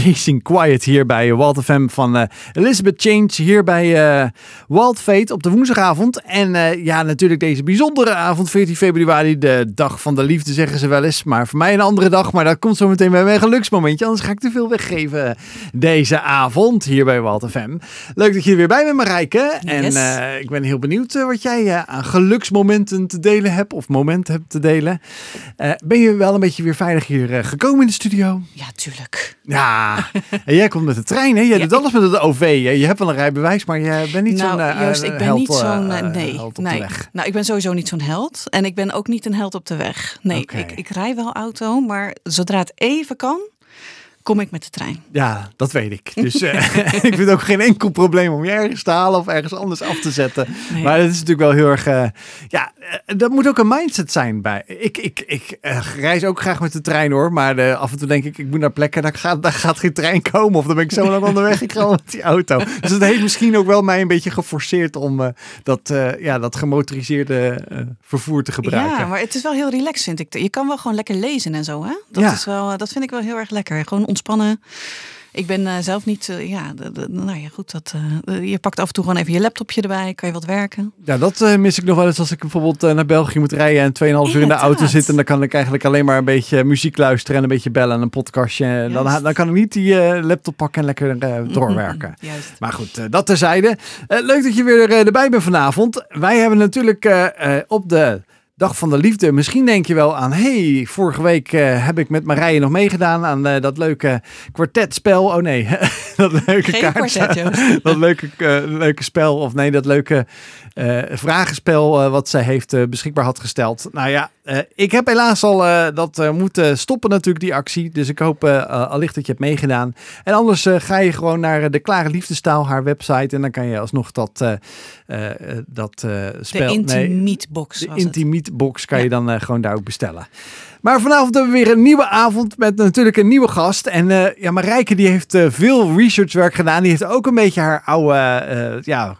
Chasing Quiet hier bij Walt FM van uh, Elizabeth Change hier bij uh, Walt Fate op de woensdagavond. En uh, ja, natuurlijk deze bijzondere avond, 14 februari, de dag van de liefde zeggen ze wel eens. Maar voor mij een andere dag, maar dat komt zo meteen bij mijn geluksmomentje. Anders ga ik te veel weggeven deze avond hier bij Walt FM. Leuk dat je er weer bij bent Marijke. Yes. En ik ben heel benieuwd wat jij aan geluksmomenten te delen hebt of momenten hebt te delen. ben je wel een beetje weer veilig hier gekomen in de studio? Ja, tuurlijk. Ja, en jij komt met de trein, hè? Jij Ja, doet alles met het OV. Je hebt wel een rijbewijs, maar je bent niet nou, zo'n uh, Joost, ik ben held, niet zo'n... eh, eh, nee, held op nee. de weg. Nou, ik ben sowieso niet zo'n held. En ik ben ook niet een held op de weg. Nee, ik, ik rij wel auto, maar zodra het even kan, kom ik met de trein. Ja, dat weet ik. Dus eh, ik vind het ook geen enkel probleem om je ergens te halen of ergens anders af te zetten. Nee. Maar het is natuurlijk wel heel erg... eh, ja, eh, dat moet ook een mindset zijn bij... Ik, ik, ik reis ook graag met de trein hoor, maar af en toe denk ik, ik moet naar plekken, daar gaat, daar gaat geen trein komen. Of dan ben ik zo lang onderweg, ik ga met die auto. Dus het heeft misschien ook wel mij een beetje geforceerd om dat, ja, dat gemotoriseerde vervoer te gebruiken. Ja, maar het is wel heel relaxed, vind ik. Je kan wel gewoon lekker lezen en zo, hè? Dat, Ja. is wel, dat vind ik wel heel erg lekker. Gewoon ontspannen. Ik ben eh, zelf niet, eh, ja, nou ja, goed. Dat, eh, je pakt af en toe gewoon even je laptopje erbij, kan je wat werken. Ja, dat mis ik nog wel eens als ik bijvoorbeeld naar België moet rijden en 2,5 uur in de auto zit. En dan kan ik eigenlijk alleen maar een beetje muziek luisteren en een beetje bellen en een podcastje. En Dan, dan kan ik niet die laptop pakken en lekker doorwerken. Juist. Maar goed, dat terzijde. Leuk dat je weer erbij bent vanavond. Wij hebben natuurlijk op de Dag van de Liefde. Misschien denk je wel aan, hey, vorige week eh, heb ik met Marije nog meegedaan aan eh, dat leuke kwartetspel. Oh nee, dat leuke Geen kaart. dat leuke, eh, leuke spel, of nee, dat leuke vragenspel wat zij heeft beschikbaar had gesteld. Nou ja, eh, ik heb helaas al eh, dat eh, moeten stoppen natuurlijk, die actie. Dus ik hoop allicht dat je hebt meegedaan. En anders ga je gewoon naar de Klare Liefdestaal, haar website. En dan kan je alsnog dat, dat De spel... Intimiet box de was het. Intimiet box kan je dan gewoon daar ook bestellen. Maar vanavond hebben we weer een nieuwe avond met natuurlijk een nieuwe gast. En ja, Marijke die heeft veel researchwerk gedaan. Die heeft ook een beetje haar oude ja,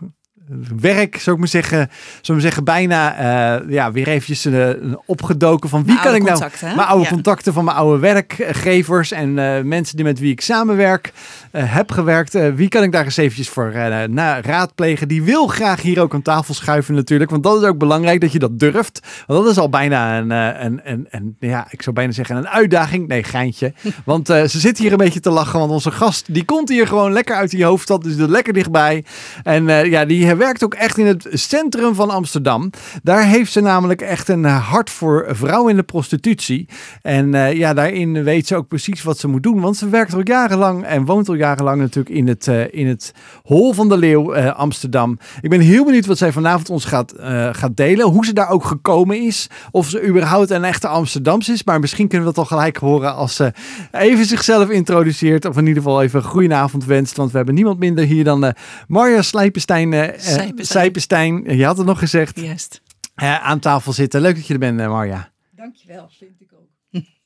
werk, zou ik maar zeggen, zou ik maar zeggen bijna eh, ja, weer eventjes eh, opgedoken van wie kan ik nou... hè? Mijn oude Ja. contacten van mijn oude werkgevers en eh, mensen die met wie ik samenwerk, heb gewerkt. Wie kan ik daar eens eventjes voor na raadplegen? Die wil graag hier ook aan tafel schuiven natuurlijk. Want dat is ook belangrijk dat je dat durft. Want dat is al bijna een, een, een, een ja, ik zou bijna zeggen een uitdaging. Nee, geintje. Want ze zit hier een beetje te lachen. Want onze gast, die komt hier gewoon lekker uit die hoofdstad. Dus er lekker dichtbij. En ja, die eh, werkt ook echt in het centrum van Amsterdam. Daar heeft ze namelijk echt een hart voor vrouwen in de prostitutie. En eh, ja, daarin weet ze ook precies wat ze moet doen. Want ze werkt al jarenlang en woont al jarenlang natuurlijk in het, eh, in het Hol van de Leeuw eh, Amsterdam. Ik ben heel benieuwd wat zij vanavond ons gaat, gaat delen. Hoe ze daar ook gekomen is. Of ze überhaupt een echte Amsterdamse is. Maar misschien kunnen we dat al gelijk horen als ze even zichzelf introduceert. Of in ieder geval even een goedenavond wenst. Want we hebben niemand minder hier dan Marja Slijpenstein. Eh, eh, Sijpenstein. Sijpenstein. Je had het nog gezegd. Juist. eh, aan tafel zitten. Leuk dat je er bent, eh, Marja. Dankjewel, vind ik ook.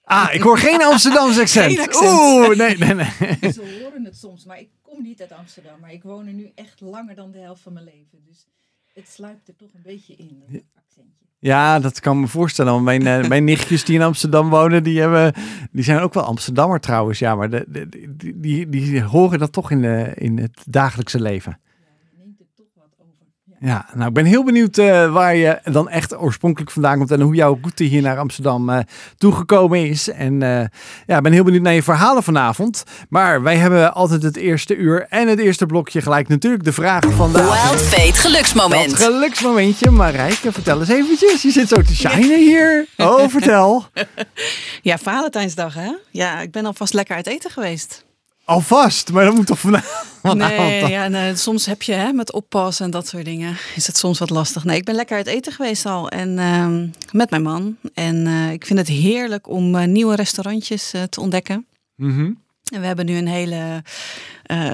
Ah, ik hoor geen Amsterdamse accent. Geen accent. Oeh, nee, nee, nee. Ze horen het soms, maar ik kom niet uit Amsterdam. Maar ik woon er nu echt langer dan de helft van mijn leven. Dus het sluipt er toch een beetje in, dat accentje. Ja, dat kan me voorstellen. Want mijn, eh, mijn nichtjes die in Amsterdam wonen, die, hebben, die zijn ook wel Amsterdammer trouwens. Ja, maar de, de- die, die, die horen dat toch in, de, in het dagelijkse leven. Ja, je neemt er toch wat over. Ja. Nou, ik ben heel benieuwd eh, waar je dan echt oorspronkelijk vandaan komt en hoe jouw route hier naar Amsterdam eh, toegekomen is. En eh, ja, ik ben heel benieuwd naar je verhalen vanavond. Maar wij hebben altijd het eerste uur en het eerste blokje gelijk natuurlijk de vragen van de. Wild Fate geluksmoment. Dat geluksmomentje. Marijke, vertel eens eventjes. Je zit zo te shinen hier. Oh, vertel. Ja, Valentijnsdag, hè? Ja, ik ben alvast lekker uit eten geweest. Alvast, maar dat moet toch vanavond Nee, ja, nee, soms heb je hè, met oppas en dat soort dingen, is het soms wat lastig. Nee, ik ben lekker uit eten geweest al en ehm, met mijn man. En eh, ik vind het heerlijk om eh, nieuwe restaurantjes eh, te ontdekken. Mhm. En we hebben nu een hele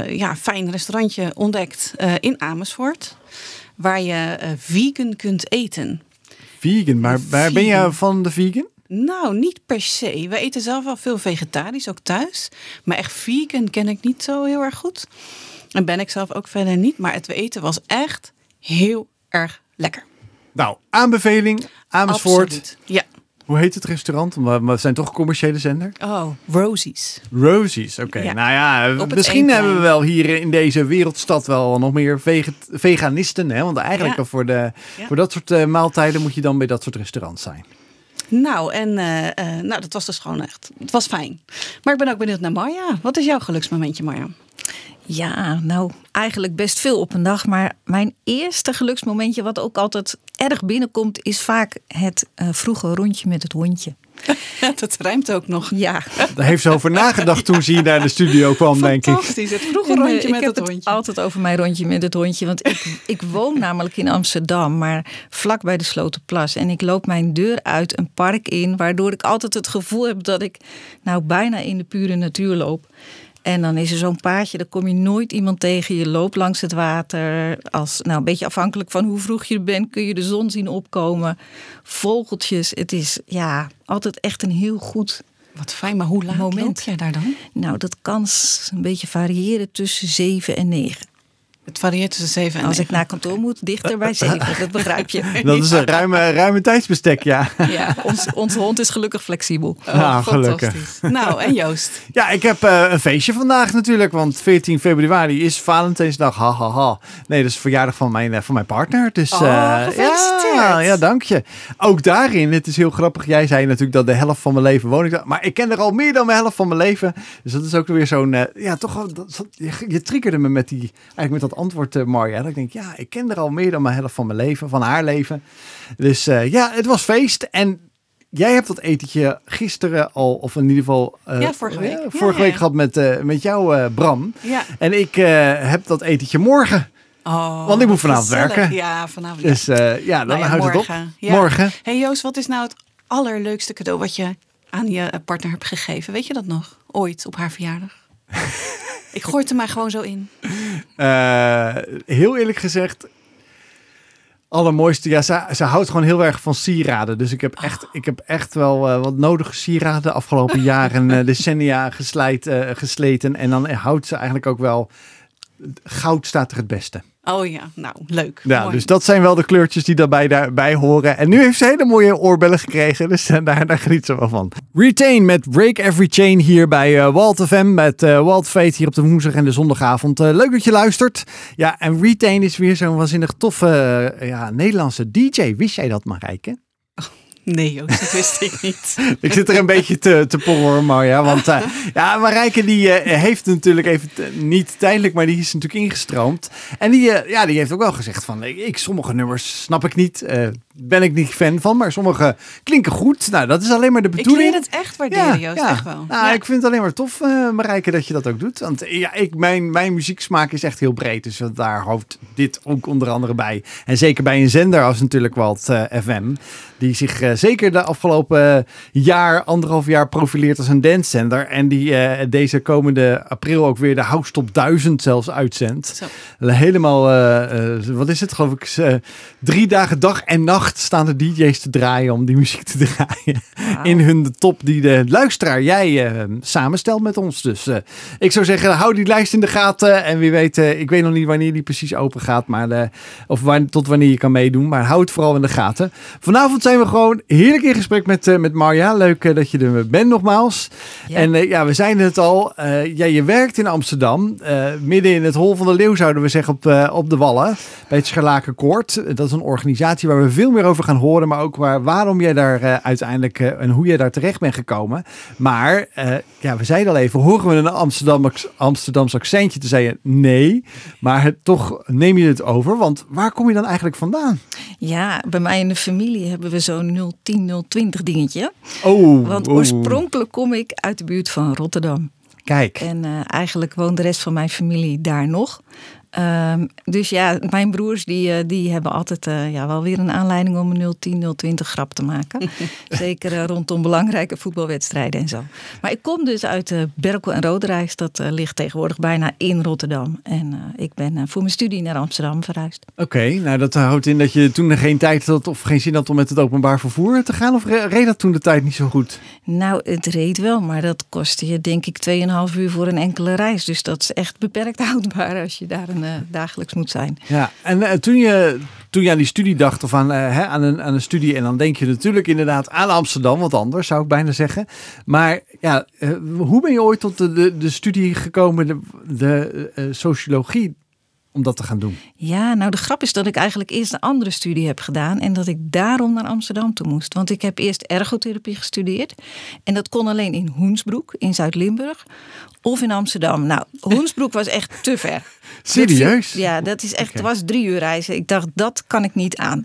ja, fijn restaurantje ontdekt in Amersfoort, waar je vegan kunt eten. Vegan, maar waar ben je van de vegan? Nou, niet per se. We eten zelf wel veel vegetarisch, ook thuis. Maar echt vegan ken ik niet zo heel erg goed. En ben ik zelf ook verder niet. Maar het eten was echt heel erg lekker. Nou, aanbeveling, Amersfoort. Absoluut. Ja. Hoe heet het restaurant? Maar we zijn toch een commerciële zender? Oh, Rosie's. Rosie's, oké. Ja. Nou ja, misschien hebben we wel hier in deze wereldstad wel nog meer veganisten. Hè? Want eigenlijk Ja. voor, de, Ja. voor dat soort eh, maaltijden moet je dan bij dat soort restaurants zijn. Nou, en eh, eh, nou, dat was dus gewoon echt. Het was fijn. Maar ik ben ook benieuwd naar Marja. Wat is jouw geluksmomentje, Marja? Ja, nou, eigenlijk best veel op een dag. Maar mijn eerste geluksmomentje, wat ook altijd erg binnenkomt, is vaak het eh, vroege rondje met het hondje. dat rijmt ook nog. Ja, Daar heeft ze over nagedacht toen ze hier naar de studio kwam, denk ik. Fantastisch. Het vroege En, rondje ik met heb het hondje. altijd over mijn rondje met het hondje. Want ik, ik woon namelijk in Amsterdam, maar vlak bij de Slotenplas. En ik loop mijn deur uit een park in, waardoor ik altijd het gevoel heb dat ik nou bijna in de pure natuur loop. En dan is er zo'n paadje, daar kom je nooit iemand tegen. Je loopt langs het water. Als, nou, een beetje afhankelijk van hoe vroeg je er bent, kun je de zon zien opkomen. Vogeltjes. Het is ja, altijd echt een heel goed Wat fijn, maar hoe laat Moment. loop jij daar dan? nou, dat kan een beetje variëren tussen 7 en 9. Het varieert tussen 7 en Als ik 9. naar kantoor moet, dichter bij 7. Dat begrijp je. Dat is een ruime, ruime tijdsbestek, ja. Ja, ons, onze hond is gelukkig flexibel. Oh, Nou, gelukkig. fantastisch. Nou, en Joost? Ja, ik heb eh, een feestje vandaag natuurlijk, want 14 februari is Valentijnsdag. Ha, ha, ha. Nee, dat is de verjaardag van mijn, eh, van mijn partner. Dus, Oh, eh, gefeliciteerd. Ja, ja, dank je. Ook daarin, het is heel grappig. Jij zei natuurlijk dat de helft van mijn leven woon ik daar. Maar ik ken er al meer dan mijn helft van mijn leven. Dus dat is ook weer zo'n, ja, toch dat- je, je triggerde me met die, eigenlijk met dat antwoord, eh Marja. Dat ik denk, ja, ik ken er al meer dan mijn helft van mijn leven, van haar leven. Dus eh, ja, het was feest en... Jij hebt dat etentje gisteren al, of in ieder geval eh, Ja, vorige week. ja, Ja, vorige ja, week ja. gehad met, eh, met jou, Bram. Ja. En ik heb dat etentje morgen. Oh, Want ik moet vanavond gezellig. werken. Ja, vanavond. Dus ja, dan Nou houdt het op. Morgen. Hey Joost, wat is nou het allerleukste cadeau wat je aan je partner hebt gegeven? Weet je dat nog? Ooit op haar verjaardag? ik gooi het er maar gewoon zo in. Eh, heel eerlijk gezegd, allermooiste. Ja, ze, ze houdt gewoon heel erg van sieraden. Dus ik heb echt, ik heb echt wel eh, wat nodige sieraden de afgelopen jaren, eh, decennia geslijt, eh, gesleten. En dan houdt ze eigenlijk ook wel. Goud staat er het beste. Oh ja, nou, leuk. Ja, Mooi. dus dat zijn wel de kleurtjes die daarbij, daarbij horen. En nu heeft ze hele mooie oorbellen gekregen, dus eh, daar, daar geniet ze wel van. Retain met Break Every Chain hier bij eh, Walt FM, met eh, Walt Fate hier op de woensdag en de zondagavond. Leuk dat je luistert. Ja, en Retain is weer zo'n waanzinnig toffe ja, Nederlandse DJ. Wist jij dat, Marijke? Nee Joost, dat wist ik niet. Ik zit er een beetje te, te porren, Marja. Want eh, ja, Marijke die eh, heeft natuurlijk even, niet tijdelijk, maar die is natuurlijk ingestroomd. En die, eh, ja, die heeft ook wel gezegd van, ik, sommige nummers snap ik niet, ben ik niet fan van, maar sommige klinken goed. Nou, dat is alleen maar de Ik bedoeling. leer het echt waarderen, Joost, echt wel. Nou, Ja. ik vind het alleen maar tof, eh Marijke, dat je dat ook doet. Want eh, ja, ik, mijn, mijn muzieksmaak is echt heel breed. Dus daar hoort dit ook onder andere bij. En zeker bij een zender als natuurlijk Walt eh, FM. Die zich zeker de afgelopen jaar, anderhalf jaar profileert als een dancezender. En die deze komende april ook weer de House Top 1000 zelfs uitzendt. Zo. Helemaal, wat is het geloof ik, drie dagen dag en nacht staan de DJ's te draaien om die muziek te draaien. In hun top die de luisteraar, jij eh, samenstelt met ons. Dus eh, ik zou zeggen, hou die lijst in de gaten. En wie weet, eh, ik weet nog niet wanneer die precies open gaat. Maar, of waar, tot wanneer je kan meedoen. Maar hou het vooral in de gaten. Vanavond zijn we gewoon heerlijk in gesprek met, met Marja. Leuk dat je er bent nogmaals. Ja. En ja, we zeiden het al. ja, je werkt in Amsterdam. midden in het Hol van de Leeuw zouden we zeggen op, op de Wallen. Bij het Scharlakenkoord. Dat is een organisatie waar we veel meer over gaan horen. Maar ook waar, waarom jij daar eh, uiteindelijk eh, en hoe jij daar terecht bent gekomen. Maar eh, ja, we zeiden al even. Horen we een Amsterdam, Amsterdams accentje te zeggen? Nee. Maar het, toch neem je het over. Want waar kom je dan eigenlijk vandaan? Ja, bij mij in de familie hebben we zo'n 010, 020 dingetje. Oh, Want oh. oorspronkelijk kom ik uit de buurt van Rotterdam. Kijk. En eigenlijk woont de rest van mijn familie daar nog. Ehm, dus ja, mijn broers die, eh, die hebben altijd eh, ja, wel weer een aanleiding om een 010, 020 grap te maken. Zeker eh, rondom belangrijke voetbalwedstrijden en zo. Maar ik kom dus uit Berkel en Roderijs. Dat ligt tegenwoordig bijna in Rotterdam. En ik ben voor mijn studie naar Amsterdam verhuisd. Oké, nou dat houdt in dat je toen geen tijd had of geen zin had om met het openbaar vervoer te gaan. Of re- reed dat toen de tijd niet zo goed? Nou, het reed wel, maar dat kostte je denk ik 2,5 uur voor een enkele reis. Dus dat is echt beperkt houdbaar als je daar een, eh, dagelijks moet zijn. Ja, en eh, toen je toen je aan die studie dacht of aan, hè, aan, een, aan een studie. En dan denk je natuurlijk inderdaad aan Amsterdam, wat anders zou ik bijna zeggen. Maar ja, hoe ben je ooit tot de, de, de studie gekomen, de, de sociologie? Om dat te gaan doen? Ja, nou de grap is dat ik eigenlijk eerst een andere studie heb gedaan en dat ik daarom naar Amsterdam toe moest. Want ik heb eerst ergotherapie gestudeerd en dat kon alleen in Hoensbroek in Zuid-Limburg of in Amsterdam. Nou, Hoensbroek was echt te ver. Serieus? ja, dat is echt, was drie uur reizen. Ik dacht, dat kan ik niet aan.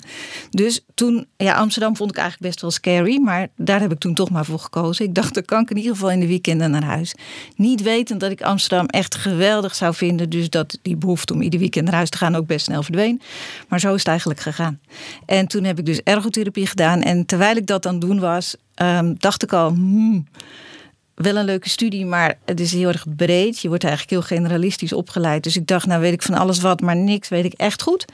Dus toen, ja, Amsterdam vond ik eigenlijk best wel scary, maar daar heb ik toen toch maar voor gekozen. Ik dacht, dan kan ik in ieder geval in de weekenden naar huis. Niet wetend dat ik Amsterdam echt geweldig zou vinden, dus dat die behoefte om ieder weekend naar huis te gaan ook best snel verdween. Maar zo is het eigenlijk gegaan. En toen heb ik dus ergotherapie gedaan en terwijl ik dat aan het doen was, ehm, dacht ik al, hmm, wel een leuke studie, maar het is heel erg breed. Je wordt eigenlijk heel generalistisch opgeleid. Dus ik dacht, nou weet ik van alles wat, maar niks weet ik echt goed.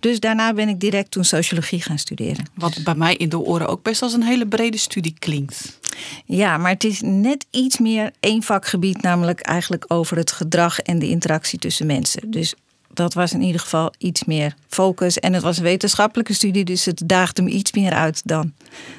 Dus daarna ben ik direct toen sociologie gaan studeren. Wat bij mij in de oren ook best als een hele brede studie klinkt. Ja, maar het is net iets meer één vakgebied, namelijk eigenlijk over het gedrag en de interactie tussen mensen. Dus dat was in ieder geval iets meer focus. En het was een wetenschappelijke studie, dus het daagde me iets meer uit dan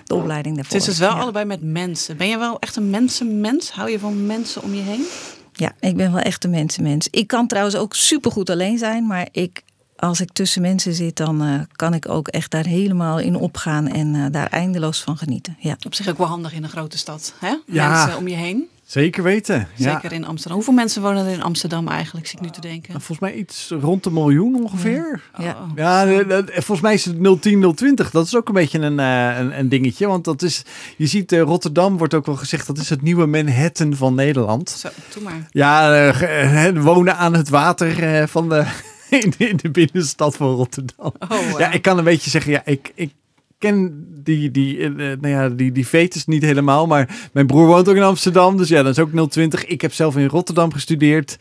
de opleiding daarvoor. Het is dus wel allebei met mensen. Ben je wel echt een mensenmens? Hou je van mensen om je heen? Ja, ik ben wel echt een mensenmens. Ik kan trouwens ook supergoed alleen zijn, maar ik, als ik tussen mensen zit, dan uh, kan ik ook echt daar helemaal in opgaan en uh, daar eindeloos van genieten. Ja. Op zich ook wel handig in een grote stad, hè? Ja. Mensen om je heen. Zeker weten. Zeker in Amsterdam. Hoeveel mensen wonen er in Amsterdam eigenlijk, zit ik nu te denken? Nou, volgens mij iets rond een miljoen ongeveer. Ja, ja oh. volgens mij is het 010, 020. Dat is ook een beetje een, eh, een, een, dingetje. Want dat is, je ziet, uh, Rotterdam wordt ook wel gezegd, dat is het nieuwe Manhattan van Nederland. Zo, doe maar. Ja, uh, wonen aan het water van de... In de, in de, binnenstad van Rotterdam. Oh, Ja, ik kan een beetje zeggen, ja, ik, ik ken die, die, uh, nou ja, die, die fetus niet helemaal. Maar mijn broer woont ook in Amsterdam. Dus ja, dat is ook 020. Ik heb zelf in Rotterdam gestudeerd.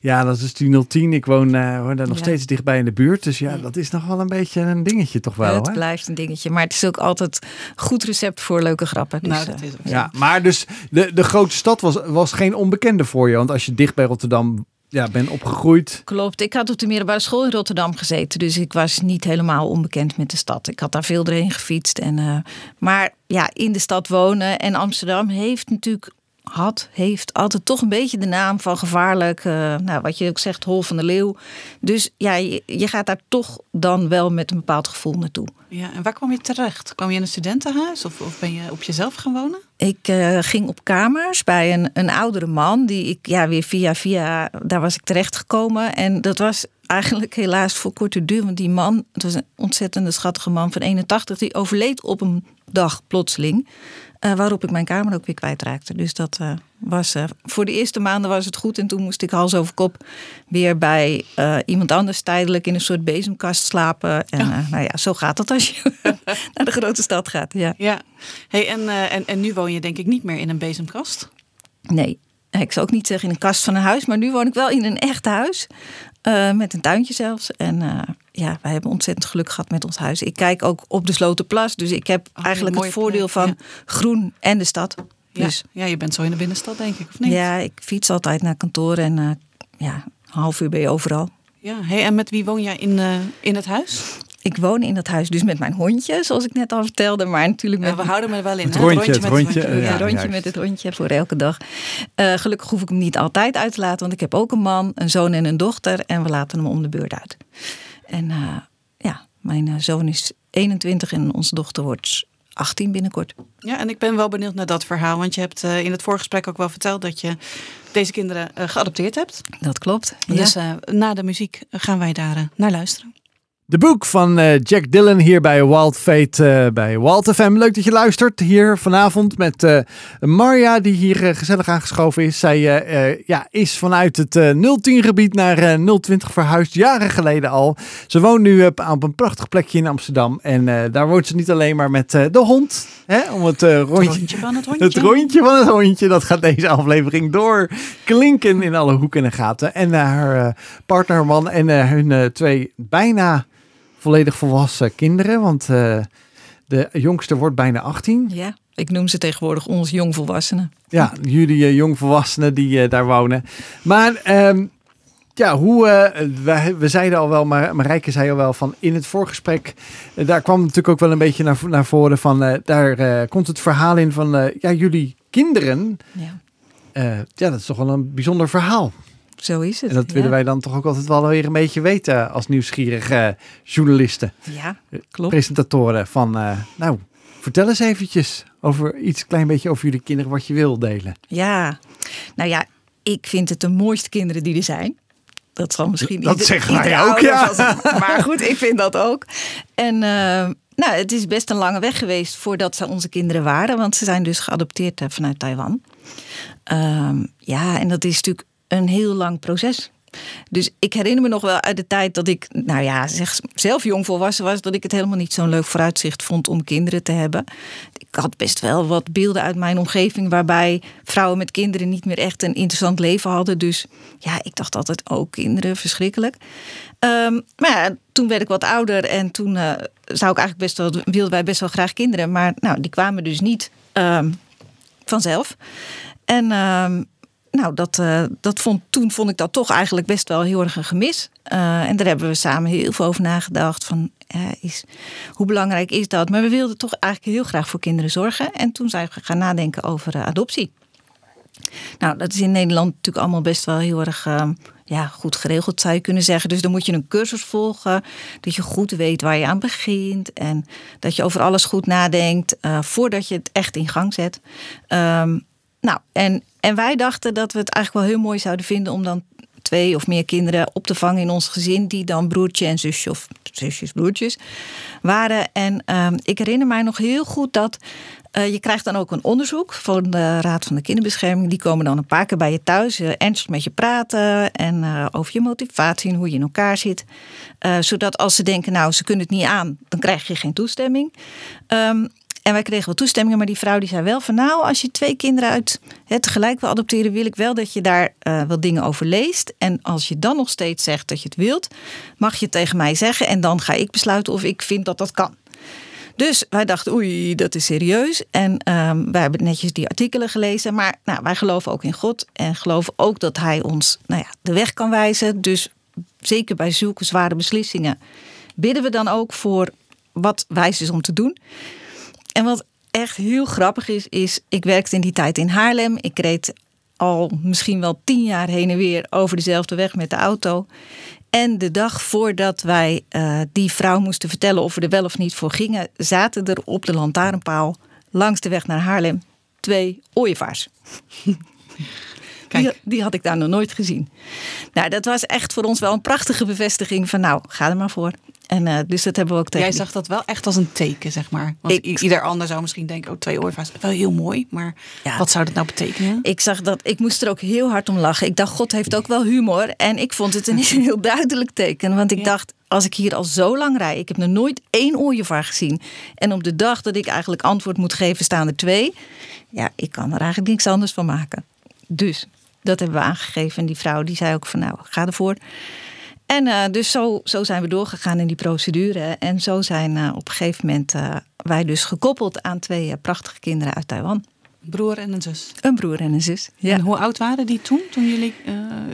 Ja, dat is die 010. Ik woon, uh, woon daar nog steeds dichtbij in de buurt. Dus ja, dat is nog wel een beetje een dingetje toch wel. het hè? blijft een dingetje. Maar het is ook altijd goed recept voor leuke grappen. Dus, nou, dat is ja, maar dus de, de grote stad was, was geen onbekende voor je. Want als je dicht bij Rotterdam ja, ben opgegroeid. Klopt. Ik had op de middelbare school in Rotterdam gezeten. Dus ik was niet helemaal onbekend met de stad. Ik had daar veel doorheen gefietst. En, uh, maar ja, in de stad wonen. En Amsterdam heeft natuurlijk had, heeft altijd toch een beetje de naam van gevaarlijk. Uh, nou, wat je ook zegt, hol van de leeuw. Dus ja, je, je, gaat daar toch dan wel met een bepaald gevoel naartoe. Ja, en waar kwam je terecht? Kwam je in een studentenhuis of, of ben je op jezelf gaan wonen? Ik uh, ging op kamers bij een, een oudere man. Die ik ja, weer via via, daar was ik terecht gekomen. En dat was eigenlijk helaas voor korte duur. Want die man, het was een ontzettende schattige man van 81, die overleed op een dag plotseling. Uh, waarop ik mijn kamer ook weer kwijtraakte. Dus dat uh, was uh, voor de eerste maanden was het goed. En toen moest ik hals over kop weer bij iemand anders tijdelijk in een soort bezemkast slapen. En nou ja, zo gaat het als je naar de grote stad gaat. Ja. ja. Hey, en, en, en nu woon je denk ik niet meer in een bezemkast? Nee, ik zou ook niet zeggen in een kast van een huis, maar nu woon ik wel in een echt huis. Uh, met een tuintje zelfs. En uh, ja, wij hebben ontzettend geluk gehad met ons huis. Ik kijk ook op de Slotenplas. Dus ik heb oh, eigenlijk het voordeel van ja. groen en de stad. Ja. Dus, ja, je bent zo in de binnenstad, denk ik, of niet? Ja, ik fiets altijd naar kantoor en uh, ja, een half uur ben je overal. Ja, hey, en met wie woon jij in, in het huis? Ik woon in dat huis dus met mijn hondje, zoals ik net al vertelde. Maar natuurlijk met... Ja, we houden me wel in. Het rondje, het rondje, het rondje, rondje met het hondje voor elke dag. Uh, gelukkig hoef ik hem niet altijd uit te laten. Want ik heb ook een man, een zoon en een dochter. En we laten hem om de beurt uit. En uh, ja, mijn uh, zoon is 21 en onze dochter wordt 18 binnenkort. Ja, en ik ben wel benieuwd naar dat verhaal. Want je hebt in het voorgesprek ook wel verteld dat je deze kinderen geadopteerd hebt. Dat klopt. Dus na de muziek gaan wij daar naar luisteren. De boek van uh, Jack Dillon hier bij Wild Fate uh, bij Wild FM. Leuk dat je luistert hier vanavond met uh, Marja die hier gezellig aangeschoven is. Zij ja, is vanuit het 010 gebied naar 020 verhuisd, jaren geleden al. Ze woont nu op, op een prachtig plekje in Amsterdam. En daar woont ze niet alleen maar met de hond. Hè, om het, rondje, het rondje van het hondje. Het rondje van het hondje. Dat gaat deze aflevering door klinken in alle hoeken en gaten. En haar partner, man en hun twee bijna volledig volwassen kinderen. Want uh, de jongste wordt bijna 18. Ja, ik noem ze tegenwoordig ons jongvolwassenen. Ja, jullie uh, jongvolwassenen die uh, daar wonen. Maar um, ja, hoe, eh, we, we zeiden al wel, maar Marijke zei al wel van in het voorgesprek, eh, daar kwam natuurlijk ook wel een beetje naar, naar voren van, eh, daar eh, komt het verhaal in van, eh, ja, jullie kinderen, Ja, eh, ja, dat is toch wel een bijzonder verhaal. Zo is het. En dat ja. willen wij dan toch ook altijd wel weer een beetje weten als nieuwsgierige journalisten, Ja, Klopt. presentatoren van, eh, nou, vertel eens eventjes over iets klein beetje over jullie kinderen wat je wil delen. ja. Nou ja, ik vind het de mooiste kinderen die er zijn. Dat zal misschien Dat ieder- zeggen wij ook, ja. Maar goed, ik vind dat ook. En eh, nou, het is best een lange weg geweest voordat ze onze kinderen waren. Want ze zijn dus geadopteerd eh, vanuit Taiwan. Ehm, ja, en dat is natuurlijk een heel lang proces. Dus ik herinner me nog wel uit de tijd dat ik, nou ja, zeg, zelf jong volwassen was, dat ik het helemaal niet zo'n leuk vooruitzicht vond om kinderen te hebben. Ik had best wel wat beelden uit mijn omgeving waarbij vrouwen met kinderen niet meer echt een interessant leven hadden. Dus ja, ik dacht altijd, oh, kinderen, verschrikkelijk. Ehm, maar ja, toen werd ik wat ouder en toen eh, zou ik eigenlijk best wel, wilden wij best wel graag kinderen. Maar nou, die kwamen dus niet ehm, vanzelf. En ehm, nou, dat, eh, dat vond, toen vond ik dat toch eigenlijk best wel heel erg een gemis. Eh, en daar hebben we samen heel veel over nagedacht. Van, eh, is, hoe belangrijk is dat? Maar we wilden toch eigenlijk heel graag voor kinderen zorgen. En toen zijn we gaan nadenken over adoptie. Nou, dat is in Nederland natuurlijk allemaal best wel heel erg ja, goed geregeld, zou je kunnen zeggen. Dus dan moet je een cursus volgen. Dat je goed weet waar je aan begint. En dat je over alles goed nadenkt voordat je het echt in gang zet. Ehm, nou, en, en wij dachten dat we het eigenlijk wel heel mooi zouden vinden om dan twee of meer kinderen op te vangen in ons gezin, die dan broertje en zusje of zusjes, broertjes waren. En ehm, ik herinner mij nog heel goed dat eh, je krijgt dan ook een onderzoek van de Raad van de Kinderbescherming. Die komen dan een paar keer bij je thuis, eh, ernstig met je praten en eh, over je motivatie en hoe je in elkaar zit. Zodat als ze denken, nou, ze kunnen het niet aan, dan krijg je geen toestemming. Ehm, en wij kregen wel toestemmingen, maar die vrouw die zei wel van nou, als je twee kinderen uit het tegelijk wil adopteren, wil ik wel dat je daar eh, wel dingen over leest. En als je dan nog steeds zegt dat je het wilt, mag je het tegen mij zeggen en dan ga ik besluiten of ik vind dat dat kan. Dus wij dachten, oei, dat is serieus. En ehm, wij hebben netjes die artikelen gelezen. Maar nou, wij geloven ook in God. En geloven ook dat Hij ons nou ja, de weg kan wijzen. Dus zeker bij zulke zware beslissingen bidden we dan ook voor wat wijs is om te doen. En wat echt heel grappig is, is ik werkte in die tijd in Haarlem. Ik reed al misschien wel tien jaar heen en weer over dezelfde weg met de auto. En de dag voordat wij eh, die vrouw moesten vertellen of we er wel of niet voor gingen, zaten er op de lantaarnpaal langs de weg naar Haarlem twee ooievaars. Kijk. Die, die had ik daar nog nooit gezien. Nou, dat was echt voor ons wel een prachtige bevestiging van nou, ga er maar voor. En eh, dus dat hebben we ook tegen Jij zag dat wel echt als een teken, zeg maar. Want Ik- ieder ander zou misschien denken, oh, twee ooievaars, wel heel mooi. Maar Ja. wat zou dat nou betekenen? Ik zag dat, ik moest er ook heel hard om lachen. Ik dacht, God heeft ook wel humor. En ik vond het een heel duidelijk teken. Want ik Ja. dacht, als ik hier al zo lang rij, ik heb nog nooit één ooievaar gezien. En op de dag dat ik eigenlijk antwoord moet geven, staan er twee. Ja, ik kan er eigenlijk niks anders van maken. Dus dat hebben we aangegeven. En die vrouw die zei ook van, nou, ga ervoor. En eh, dus zo, zo zijn we doorgegaan in die procedure. En zo zijn eh, op een gegeven moment eh, wij dus gekoppeld aan twee prachtige kinderen uit Taiwan. Broer en een zus. Een broer en een zus. Ja. En hoe oud waren die toen? toen jullie,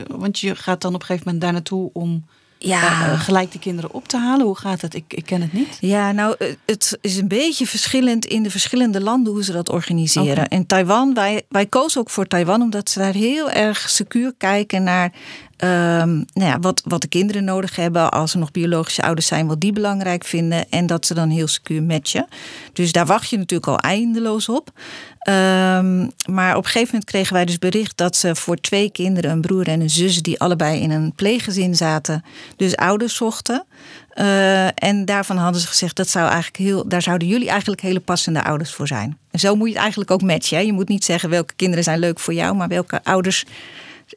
want je gaat dan op een gegeven moment daar naartoe om Ja. gelijk die kinderen op te halen. Hoe gaat het? Ik, ik ken het niet. Ja, nou, het is een beetje verschillend in de verschillende landen hoe ze dat organiseren. In Taiwan, wij, wij kozen ook voor Taiwan omdat ze daar heel erg secuur kijken naar ehm, nou ja, wat, wat de kinderen nodig hebben. Als er nog biologische ouders zijn, wat die belangrijk vinden. En dat ze dan heel secuur matchen. Dus daar wacht je natuurlijk al eindeloos op. Ehm, maar op een gegeven moment kregen wij dus bericht dat ze voor twee kinderen, een broer en een zus, die allebei in een pleeggezin zaten, dus ouders zochten. Eh, en daarvan hadden ze gezegd dat zou eigenlijk heel, daar zouden jullie eigenlijk hele passende ouders voor zijn. En zo moet je het eigenlijk ook matchen. Hè? Je moet niet zeggen welke kinderen zijn leuk voor jou, maar welke ouders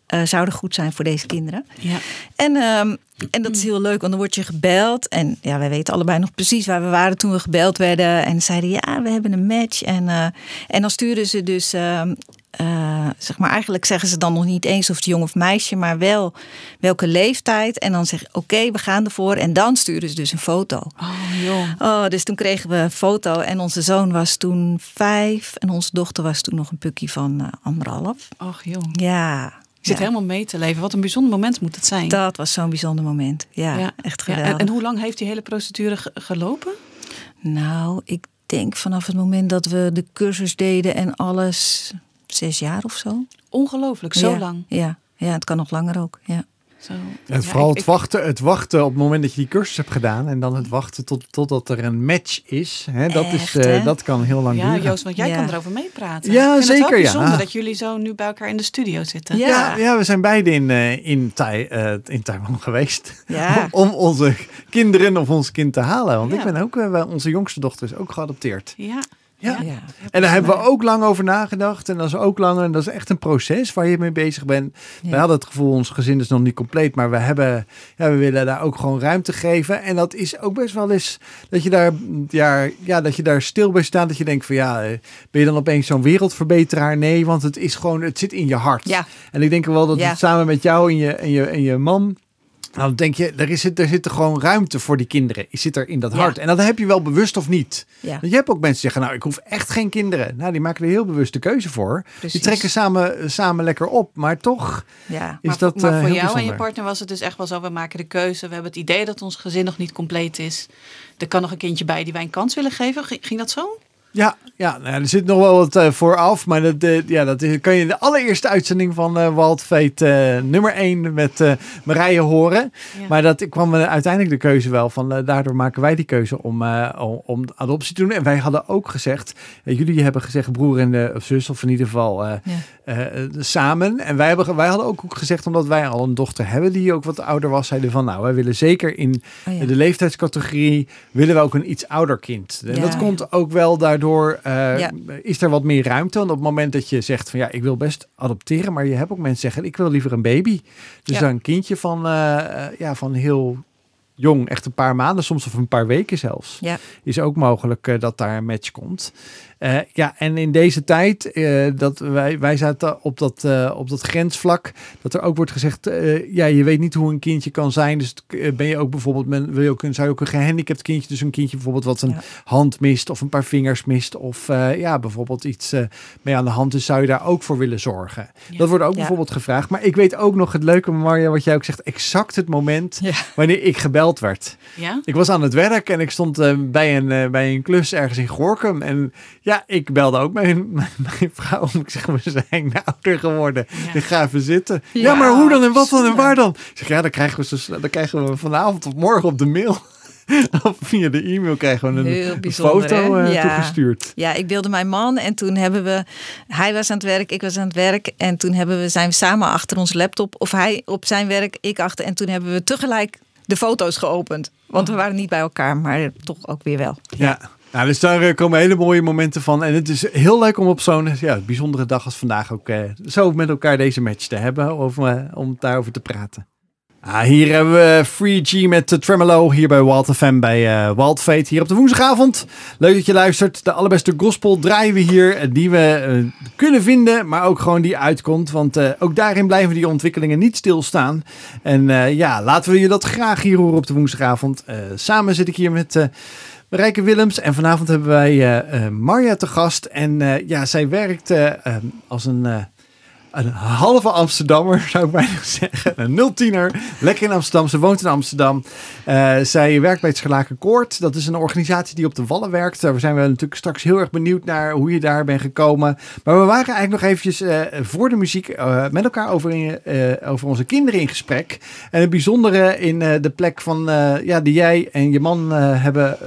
eh, zouden goed zijn voor deze kinderen. Ja. En, ehm, en dat is heel leuk, want dan word je gebeld. En ja, wij weten allebei nog precies waar we waren toen we gebeld werden. En zeiden, ja, we hebben een match. En, eh, en dan sturen ze dus, ehm, eh, zeg maar, eigenlijk zeggen ze dan nog niet eens of het jong of meisje, maar wel welke leeftijd. En dan zeggen, oké, we gaan ervoor. En dan sturen ze dus een foto. Oh joh. Oh, dus toen kregen we een foto. En onze zoon was toen vijf. En onze dochter was toen nog een pukkie van eh, anderhalf. Och joh. Ja, Ik zit Ja. helemaal mee te leven. Wat een bijzonder moment moet het zijn. Dat was zo'n bijzonder moment. Ja, Ja. echt Ja, geweldig. en, en hoe lang heeft die hele procedure ge- gelopen? Nou, ik denk vanaf het moment dat we de cursus deden en alles, zes jaar of zo. Ongelooflijk, zo Ja, lang. Ja, ja, het kan nog langer ook. Ja. Zo. En Ja, vooral het, ik- wachten, het wachten op het moment dat je die cursus hebt gedaan. En dan het wachten tot, totdat er een match is. Hè, dat, is Echt, eh, hè? dat kan heel lang Ja, duren. Joost, want jij Ja. kan erover meepraten. Ja, ik vind zeker, Het wel ja. bijzonder dat jullie zo nu bij elkaar in de studio zitten. Ja. Ja, ja, we zijn beide in, eh, in, Tai, eh, in Taiwan geweest. Ja. Om, om onze kinderen of ons kind te halen. Want Ja. ik ben ook, wel- onze jongste dochter is ook geadopteerd. Ja. Ja. Ja. En daar hebben we ook lang over nagedacht. En dat is ook lang. En dat is echt een proces waar je mee bezig bent. Ja. We hadden het gevoel, ons gezin is nog niet compleet. Maar we, hebben, ja, we willen daar ook gewoon ruimte geven. En dat is ook best wel eens dat je daar, ja, ja, dat je daar stil bij staat. Dat je denkt van ja, eh, ben je dan opeens zo'n wereldverbeteraar? Nee, want het is gewoon, het zit in je hart. Ja. En ik denk wel dat het samen met jou en je, en je, en je man. Nou, dan denk je, er, is, er zit er gewoon ruimte voor die kinderen. Je zit er in dat Ja. hart. En dat heb je wel bewust of niet. Ja. Want je hebt ook mensen die zeggen, nou, ik hoef echt geen kinderen. Nou, die maken er heel bewust de keuze voor. Die trekken samen, samen lekker op. Maar toch Ja. is maar, dat maar eh, voor heel jou en je partner was het dus echt wel zo. We maken de keuze. We hebben het idee dat ons gezin nog niet compleet is. Er kan nog een kindje bij die wij een kans willen geven. Ging dat zo? Ja, ja nou, er zit nog wel wat eh, vooraf. Maar dat, eh, ja, dat is- kan je in de allereerste uitzending van Wild Fate eh, nummer 1 met Marije horen. Ja. Maar dat kwam uiteindelijk de keuze wel van. daardoor maken wij die keuze om, om, adoptie te doen. En wij hadden ook gezegd, jullie hebben gezegd broer en of zus, of in ieder geval Ja. samen. En wij, hebben, wij hadden ook gezegd, omdat wij al een dochter hebben die ook wat ouder was, zeiden van nou, wij willen zeker in Oh, ja. de leeftijdscategorie willen we ook een iets ouder kind. En Ja. dat komt ook wel daardoor, eh, Ja. is er wat meer ruimte. Want op het moment dat je zegt van ja, ik wil best adopteren, maar je hebt ook mensen zeggen, ik wil liever een baby. Dus Ja. dan een kindje van, eh, eh, ja, van heel jong, echt een paar maanden, soms of een paar weken zelfs, Ja. is ook mogelijk dat daar een match komt. Eh, ja, en in deze tijd, eh, dat wij, wij zaten op dat, eh, op dat grensvlak, dat er ook wordt gezegd, ja, je weet niet hoe een kindje kan zijn. Dus ben je ook bijvoorbeeld, men, wil je ook, een- zou je ook een gehandicapt kindje, dus een kindje bijvoorbeeld wat een Ja. hand mist of een paar vingers mist of ja, bijvoorbeeld iets mee aan de hand is, zou je daar ook voor willen zorgen. Ja. Dat wordt ook Ja. bijvoorbeeld gevraagd. Maar ik weet ook nog het leuke, Marja, wat jij ook zegt, exact het moment wanneer ik gebeld werd. Ja? Ik was aan het werk en ik stond bij, een, bij een klus ergens in Gorkum. En ja, ik belde ook mijn, mijn, mijn vrouw om. Ik zeg, we zijn ouder geworden. Ja. Ik ga even zitten. Ja, Ja, maar hoe dan en wat dan en waar dan? Ik zeg, ja, dan krijgen we, zo, dan krijgen we vanavond of morgen op de mail. of via de e-mail krijgen we een, een bijzonder, foto eh, Ja. toegestuurd. Ja, ik beelde mijn man en toen hebben we, hij was aan het werk, ik was aan het werk en toen hebben we, zijn we samen achter onze laptop, of hij op zijn werk, ik achter en toen hebben we tegelijk de foto's geopend. Want we waren niet bij elkaar, maar toch ook weer wel. Ja. Nou, dus daar eh, komen hele mooie momenten van. En het is heel leuk om op zo'n ja, bijzondere dag als vandaag ook eh, zo met elkaar deze match te hebben. Eh, om daarover te praten. Ah, hier hebben we Free G met de Tremolo hier bij Wild FM bij eh Wild Fate hier op de woensdagavond. Leuk dat je luistert. De allerbeste gospel draaien we hier eh, die we eh, kunnen vinden, maar ook gewoon die uitkomt. Want eh, ook daarin blijven die ontwikkelingen niet stilstaan. En eh, ja, laten we je dat graag hier horen op de woensdagavond. Eh, samen zit ik hier met... Marijke Willems. En vanavond hebben wij eh, Marja te gast. En eh, ja, zij werkt als een, een halve Amsterdammer, zou ik bijna zeggen. Een nultiener, lekker in Amsterdam. Ze woont in Amsterdam. Eh, zij werkt bij het Scharlaken Koord. Dat is een organisatie die op de Wallen werkt. Daar zijn we natuurlijk straks heel erg benieuwd naar hoe je daar bent gekomen. Maar we waren eigenlijk nog eventjes eh, voor de muziek eh, met elkaar over, in, over onze kinderen in gesprek. En het bijzondere in de plek van, ja, die jij en je man hebben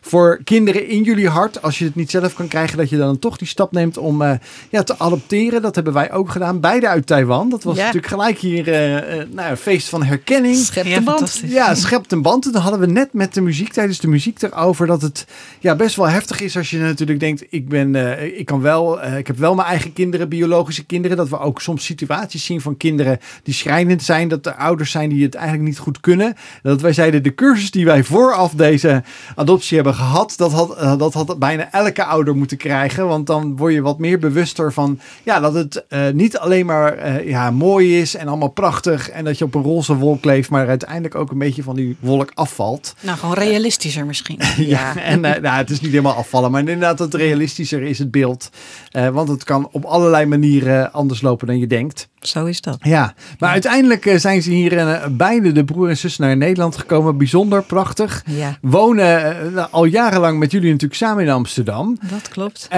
voor kinderen in jullie hart. Als je het niet zelf kan krijgen, dat je dan toch die stap neemt om ja, te adopteren. Dat hebben wij ook gedaan. Beide uit Taiwan. Dat was Ja. natuurlijk gelijk hier eh, eh, nou, een feest van herkenning. Schep Ja, de band. fantastisch. Ja, schept een band. En dan hadden we net met de muziek, tijdens de muziek erover, dat het ja, best wel heftig is als je natuurlijk denkt, ik ben, eh, ik kan wel, eh, ik heb wel mijn eigen kinderen, biologische kinderen. Dat we ook soms situaties zien van kinderen die schrijnend zijn, dat er ouders zijn die het eigenlijk niet goed kunnen. Dat wij zeiden, de cursus die wij vooraf deze adoptie hebben gehad, dat had, dat had bijna elke ouder moeten krijgen. Want dan word je wat meer bewuster van, ja, dat het eh, niet alleen maar eh, ja, mooi is en allemaal prachtig en dat je op een roze wolk leeft, maar uiteindelijk ook een beetje van die wolk afvalt. Nou, gewoon realistischer misschien. Ja, en eh, nou, het is niet helemaal afvallen, maar inderdaad, het realistischer is het beeld. Eh, want het kan op allerlei manieren anders lopen dan je denkt. Zo is dat. Ja, maar uiteindelijk zijn ze hier uh, beide, de broer en zus, naar Nederland gekomen. Bijzonder prachtig. Ja. Wonen uh, al jarenlang met jullie natuurlijk samen in Amsterdam. Dat klopt.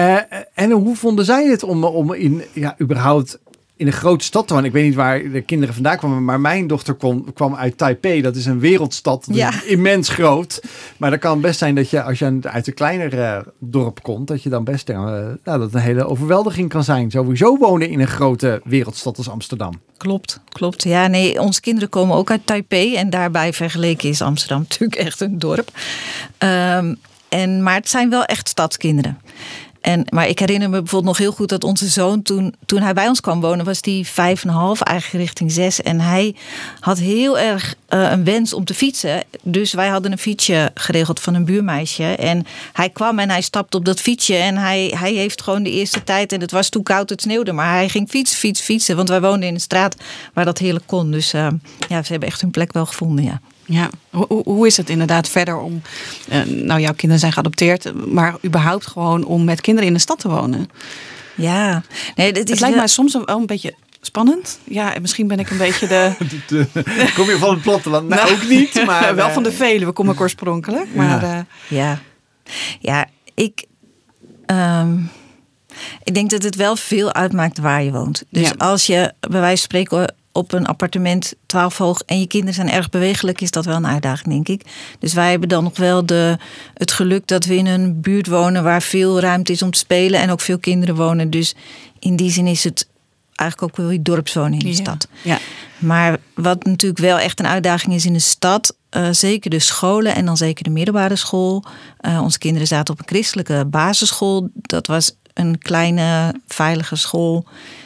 en hoe vonden zij het om, om in, ja, überhaupt in een grote stad te wonen. Ik weet niet waar de kinderen vandaan kwamen, maar mijn dochter kwam, kwam uit Taipei. Dat is een wereldstad, ja. immens groot. Maar dat kan best zijn dat je, als je uit een kleiner uh, dorp komt, dat je dan best, uh, nou, dat een hele overweldiging kan zijn. Sowieso wonen in een grote wereldstad als Amsterdam. Klopt, klopt. Ja, nee, onze kinderen komen ook uit Taipei en daarbij vergeleken is Amsterdam natuurlijk echt een dorp. Um, en, maar het zijn wel echt stadskinderen. En, maar ik herinner me bijvoorbeeld nog heel goed dat onze zoon toen, toen hij bij ons kwam wonen, was die vijf en half, eigenlijk richting zes. En hij had heel erg uh, een wens om te fietsen. Dus wij hadden een fietsje geregeld van een buurmeisje. En hij kwam en hij stapte op dat fietsje. En hij, hij heeft gewoon de eerste tijd, en het was toen koud, het sneeuwde. Maar hij ging fietsen, fietsen, fietsen. Want wij woonden in een straat waar dat heerlijk kon. Dus uh, ja, ze hebben echt hun plek wel gevonden, ja. Ja, hoe, hoe is het inderdaad verder om, uh, nou jouw kinderen zijn geadopteerd, maar überhaupt gewoon om met kinderen in de stad te wonen? Ja, nee, dit is het lijkt mij soms wel een beetje spannend. Ja, en misschien ben ik een beetje de... Kom je van het platteland? Nou, ook niet, maar... wel van de velen, we komen oorspronkelijk. Maar, ja. Uh... ja. ja, ik... Um, ik denk dat het wel veel uitmaakt waar je woont. Dus ja. als je bij wijze van spreken op een appartement 12 hoog en je kinderen zijn erg bewegelijk, is dat wel een uitdaging, denk ik. Dus wij hebben dan nog wel de, het geluk dat we in een buurt wonen waar veel ruimte is om te spelen en ook veel kinderen wonen. Dus in die zin is het eigenlijk ook wel die dorpswoning in de ja. stad. Ja. Maar wat natuurlijk wel echt een uitdaging is in de stad, uh, zeker de scholen en dan zeker de middelbare school. Uh, onze kinderen zaten op een christelijke basisschool. Dat was een kleine, veilige school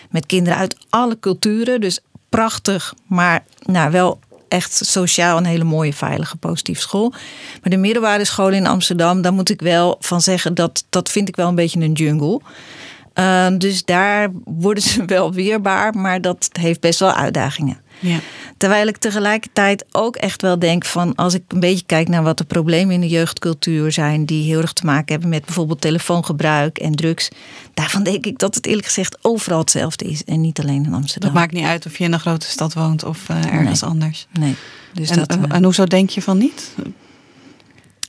met kinderen uit alle culturen. Dus prachtig, maar nou, wel echt sociaal een hele mooie, veilige, positieve school. Maar de middelbare school in Amsterdam, daar moet ik wel van zeggen, dat, dat vind ik wel een beetje een jungle. Uh, dus daar worden ze wel weerbaar, maar dat heeft best wel uitdagingen. Ja. Terwijl ik tegelijkertijd ook echt wel denk van als ik een beetje kijk naar wat de problemen in de jeugdcultuur zijn, die heel erg te maken hebben met bijvoorbeeld telefoongebruik en drugs. Daarvan denk ik dat het eerlijk gezegd overal hetzelfde is en niet alleen in Amsterdam. Dat maakt niet uit of je in een grote stad woont of uh, ergens nee. anders. Nee. Dus en, dat, uh, en hoezo denk je van niet?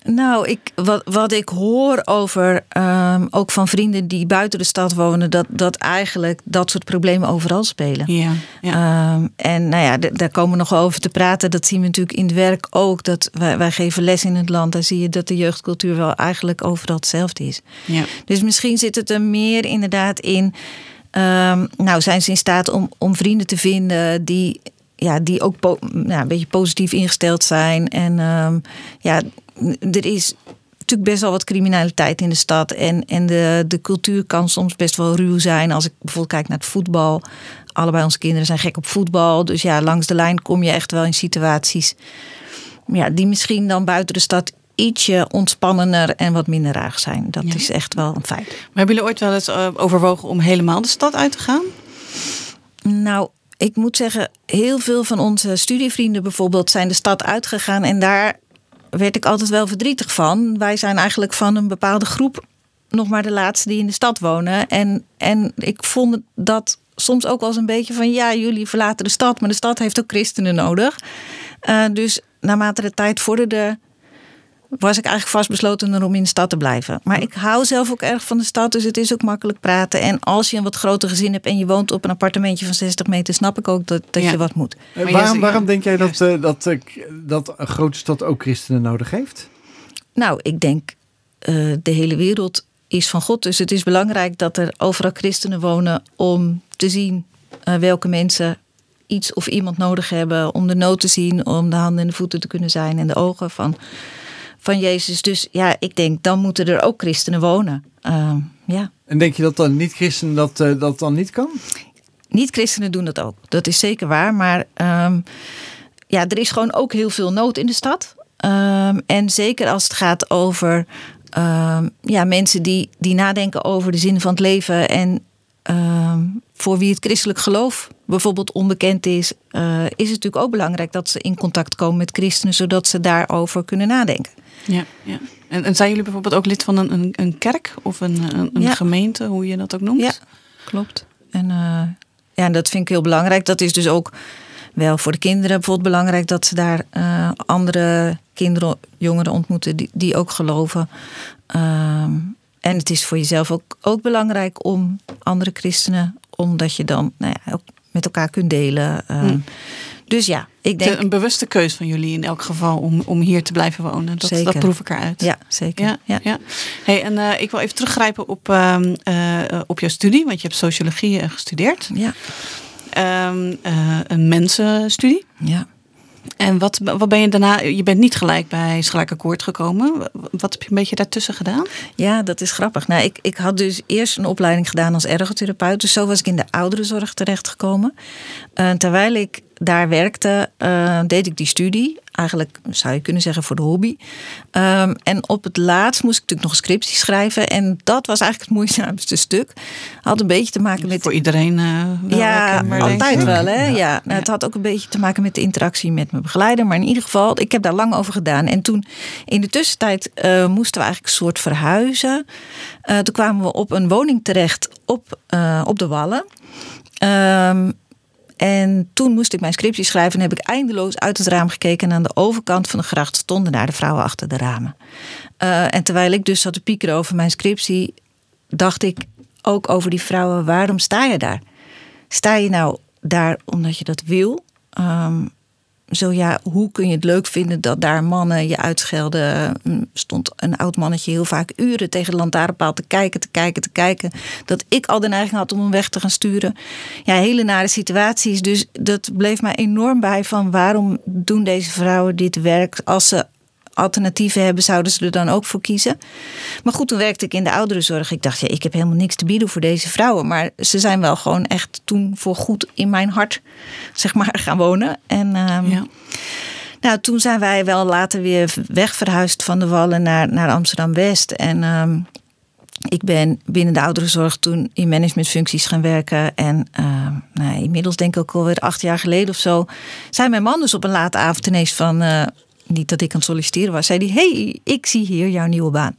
Nou, ik, wat, wat ik hoor over, um, ook van vrienden die buiten de stad wonen, dat, dat eigenlijk dat soort problemen overal spelen. Ja, ja. Um, en nou ja, daar komen we nog over te praten. Dat zien we natuurlijk in het werk ook. Dat wij, wij geven les in het land. Daar zie je dat de jeugdcultuur wel eigenlijk overal hetzelfde is. Ja. Dus misschien zit het er meer inderdaad in. Um, nou, zijn ze in staat om, om vrienden te vinden die, ja, die ook ja, een beetje positief ingesteld zijn. En um, ja, er is natuurlijk best wel wat criminaliteit in de stad. En, en de, de cultuur kan soms best wel ruw zijn. Als ik bijvoorbeeld kijk naar het voetbal. Allebei onze kinderen zijn gek op voetbal. Dus ja, langs de lijn kom je echt wel in situaties. Ja, die misschien dan buiten de stad ietsje ontspannender en wat minder raar zijn. Dat Ja. is echt wel een feit. Maar hebben jullie ooit wel eens uh, overwogen om helemaal de stad uit te gaan? Nou, ik moet zeggen, heel veel van onze studievrienden bijvoorbeeld zijn de stad uitgegaan. En daar werd ik altijd wel verdrietig van. Wij zijn eigenlijk van een bepaalde groep nog maar de laatste die in de stad wonen. En, en ik vond dat soms ook als een beetje van ja, jullie verlaten de stad, maar de stad heeft ook christenen nodig. Uh, dus naarmate de tijd vorderde, was ik eigenlijk vastbesloten om in de stad te blijven. Maar ik hou zelf ook erg van de stad, dus het is ook makkelijk praten. En als je een wat groter gezin hebt en je woont op een appartementje van 60 meter, snap ik ook dat, dat Ja. je wat moet. Eh, Maar waarom, waarom denk jij dat, eh, dat, eh, dat een grote stad ook christenen nodig heeft? Nou, ik denk uh, de hele wereld is van God. Dus het is belangrijk dat er overal christenen wonen om te zien uh, welke mensen iets of iemand nodig hebben. Om de nood te zien, om de handen en de voeten te kunnen zijn en de ogen van, van Jezus. Dus ja, ik denk dan moeten er ook christenen wonen. Uh, ja. En denk je dat dan niet-christenen dat, uh, dat dan niet kan? Niet-christenen doen dat ook. Dat is zeker waar. Maar um, ja, er is gewoon ook heel veel nood in de stad. Um, en zeker als het gaat over um, ja, mensen die, die nadenken over de zin van het leven. En um, voor wie het christelijk geloof bijvoorbeeld onbekend is, uh, is het natuurlijk ook belangrijk dat ze in contact komen met christenen, zodat ze daarover kunnen nadenken. Ja, ja. En, en zijn jullie bijvoorbeeld ook lid van een, een, een kerk of een, een, een Ja. gemeente, hoe je dat ook noemt? Ja, klopt. En uh, ja, en dat vind ik heel belangrijk. Dat is dus ook wel voor de kinderen bijvoorbeeld belangrijk dat ze daar eh, andere kinderen, jongeren ontmoeten die, die ook geloven. Ehm, en het is voor jezelf ook, ook belangrijk om andere christenen, omdat je dan nou ja, ook met elkaar kunt delen. Hm. Dus ja, ik denk. Een bewuste keus van jullie in elk geval om, om hier te blijven wonen. Dat, dat proef ik eruit. Ja, zeker. Ja, ja. Hey, en eh, ik wil even teruggrijpen op, ehm, eh, op jouw studie, want je hebt sociologie eh, gestudeerd. Ja. Ehm, eh, een mensenstudie. ja. En wat, wat ben je daarna? Je bent niet gelijk bij Schelijk Akkoord gekomen. Wat heb je een beetje daartussen gedaan? Ja, dat is grappig. Nou, ik, ik had dus eerst een opleiding gedaan als ergotherapeut. Dus zo was ik in de ouderenzorg terechtgekomen. Uh, terwijl ik daar werkte, uh, deed ik die studie. Eigenlijk zou je kunnen zeggen voor de hobby. Um, en op het laatst moest ik natuurlijk nog een scriptie schrijven. En dat was eigenlijk het moeizaamste stuk. Had een beetje te maken met... Voor iedereen uh, wel Ja, altijd wel. Hè? Ja. ja. Nou, het had ook een beetje te maken met de interactie met mijn begeleider. Maar in ieder geval, ik heb daar lang over gedaan. En toen, in de tussentijd, uh, moesten we eigenlijk een soort verhuizen. Toen kwamen we op een woning terecht op, op de Wallen. Um, en toen moest ik mijn scriptie schrijven en heb ik eindeloos uit het raam gekeken. En aan de overkant van de gracht stonden daar de vrouwen achter de ramen. Uh, en terwijl ik dus zat te piekeren over mijn scriptie, dacht ik ook over die vrouwen: waarom sta je daar? Sta je nou daar omdat je dat wil? Um, zo ja, hoe kun je het leuk vinden dat daar mannen je uitschelden? Stond een oud mannetje heel vaak uren tegen de lantaarnpaal te kijken, te kijken, te kijken. Dat ik al de neiging had om hem weg te gaan sturen. Ja, hele nare situaties. Dus dat bleef mij enorm bij van waarom doen deze vrouwen dit werk als ze alternatieven hebben, zouden ze er dan ook voor kiezen. Maar goed, toen werkte ik in de ouderenzorg. Ik dacht, ja, ik heb helemaal niks te bieden voor deze vrouwen. Maar ze zijn wel gewoon echt toen voor goed in mijn hart, zeg maar, gaan wonen. En um, ja. nou, toen zijn wij wel later weer wegverhuisd van de Wallen naar, naar Amsterdam-West. En um, ik ben binnen de ouderenzorg toen in managementfuncties gaan werken. En uh, nou, inmiddels denk ik ook alweer acht jaar geleden of zo... zei mijn man dus op een late avond ineens van... Uh, niet dat ik aan het solliciteren was, zei hij: Hey, ik zie hier jouw nieuwe baan.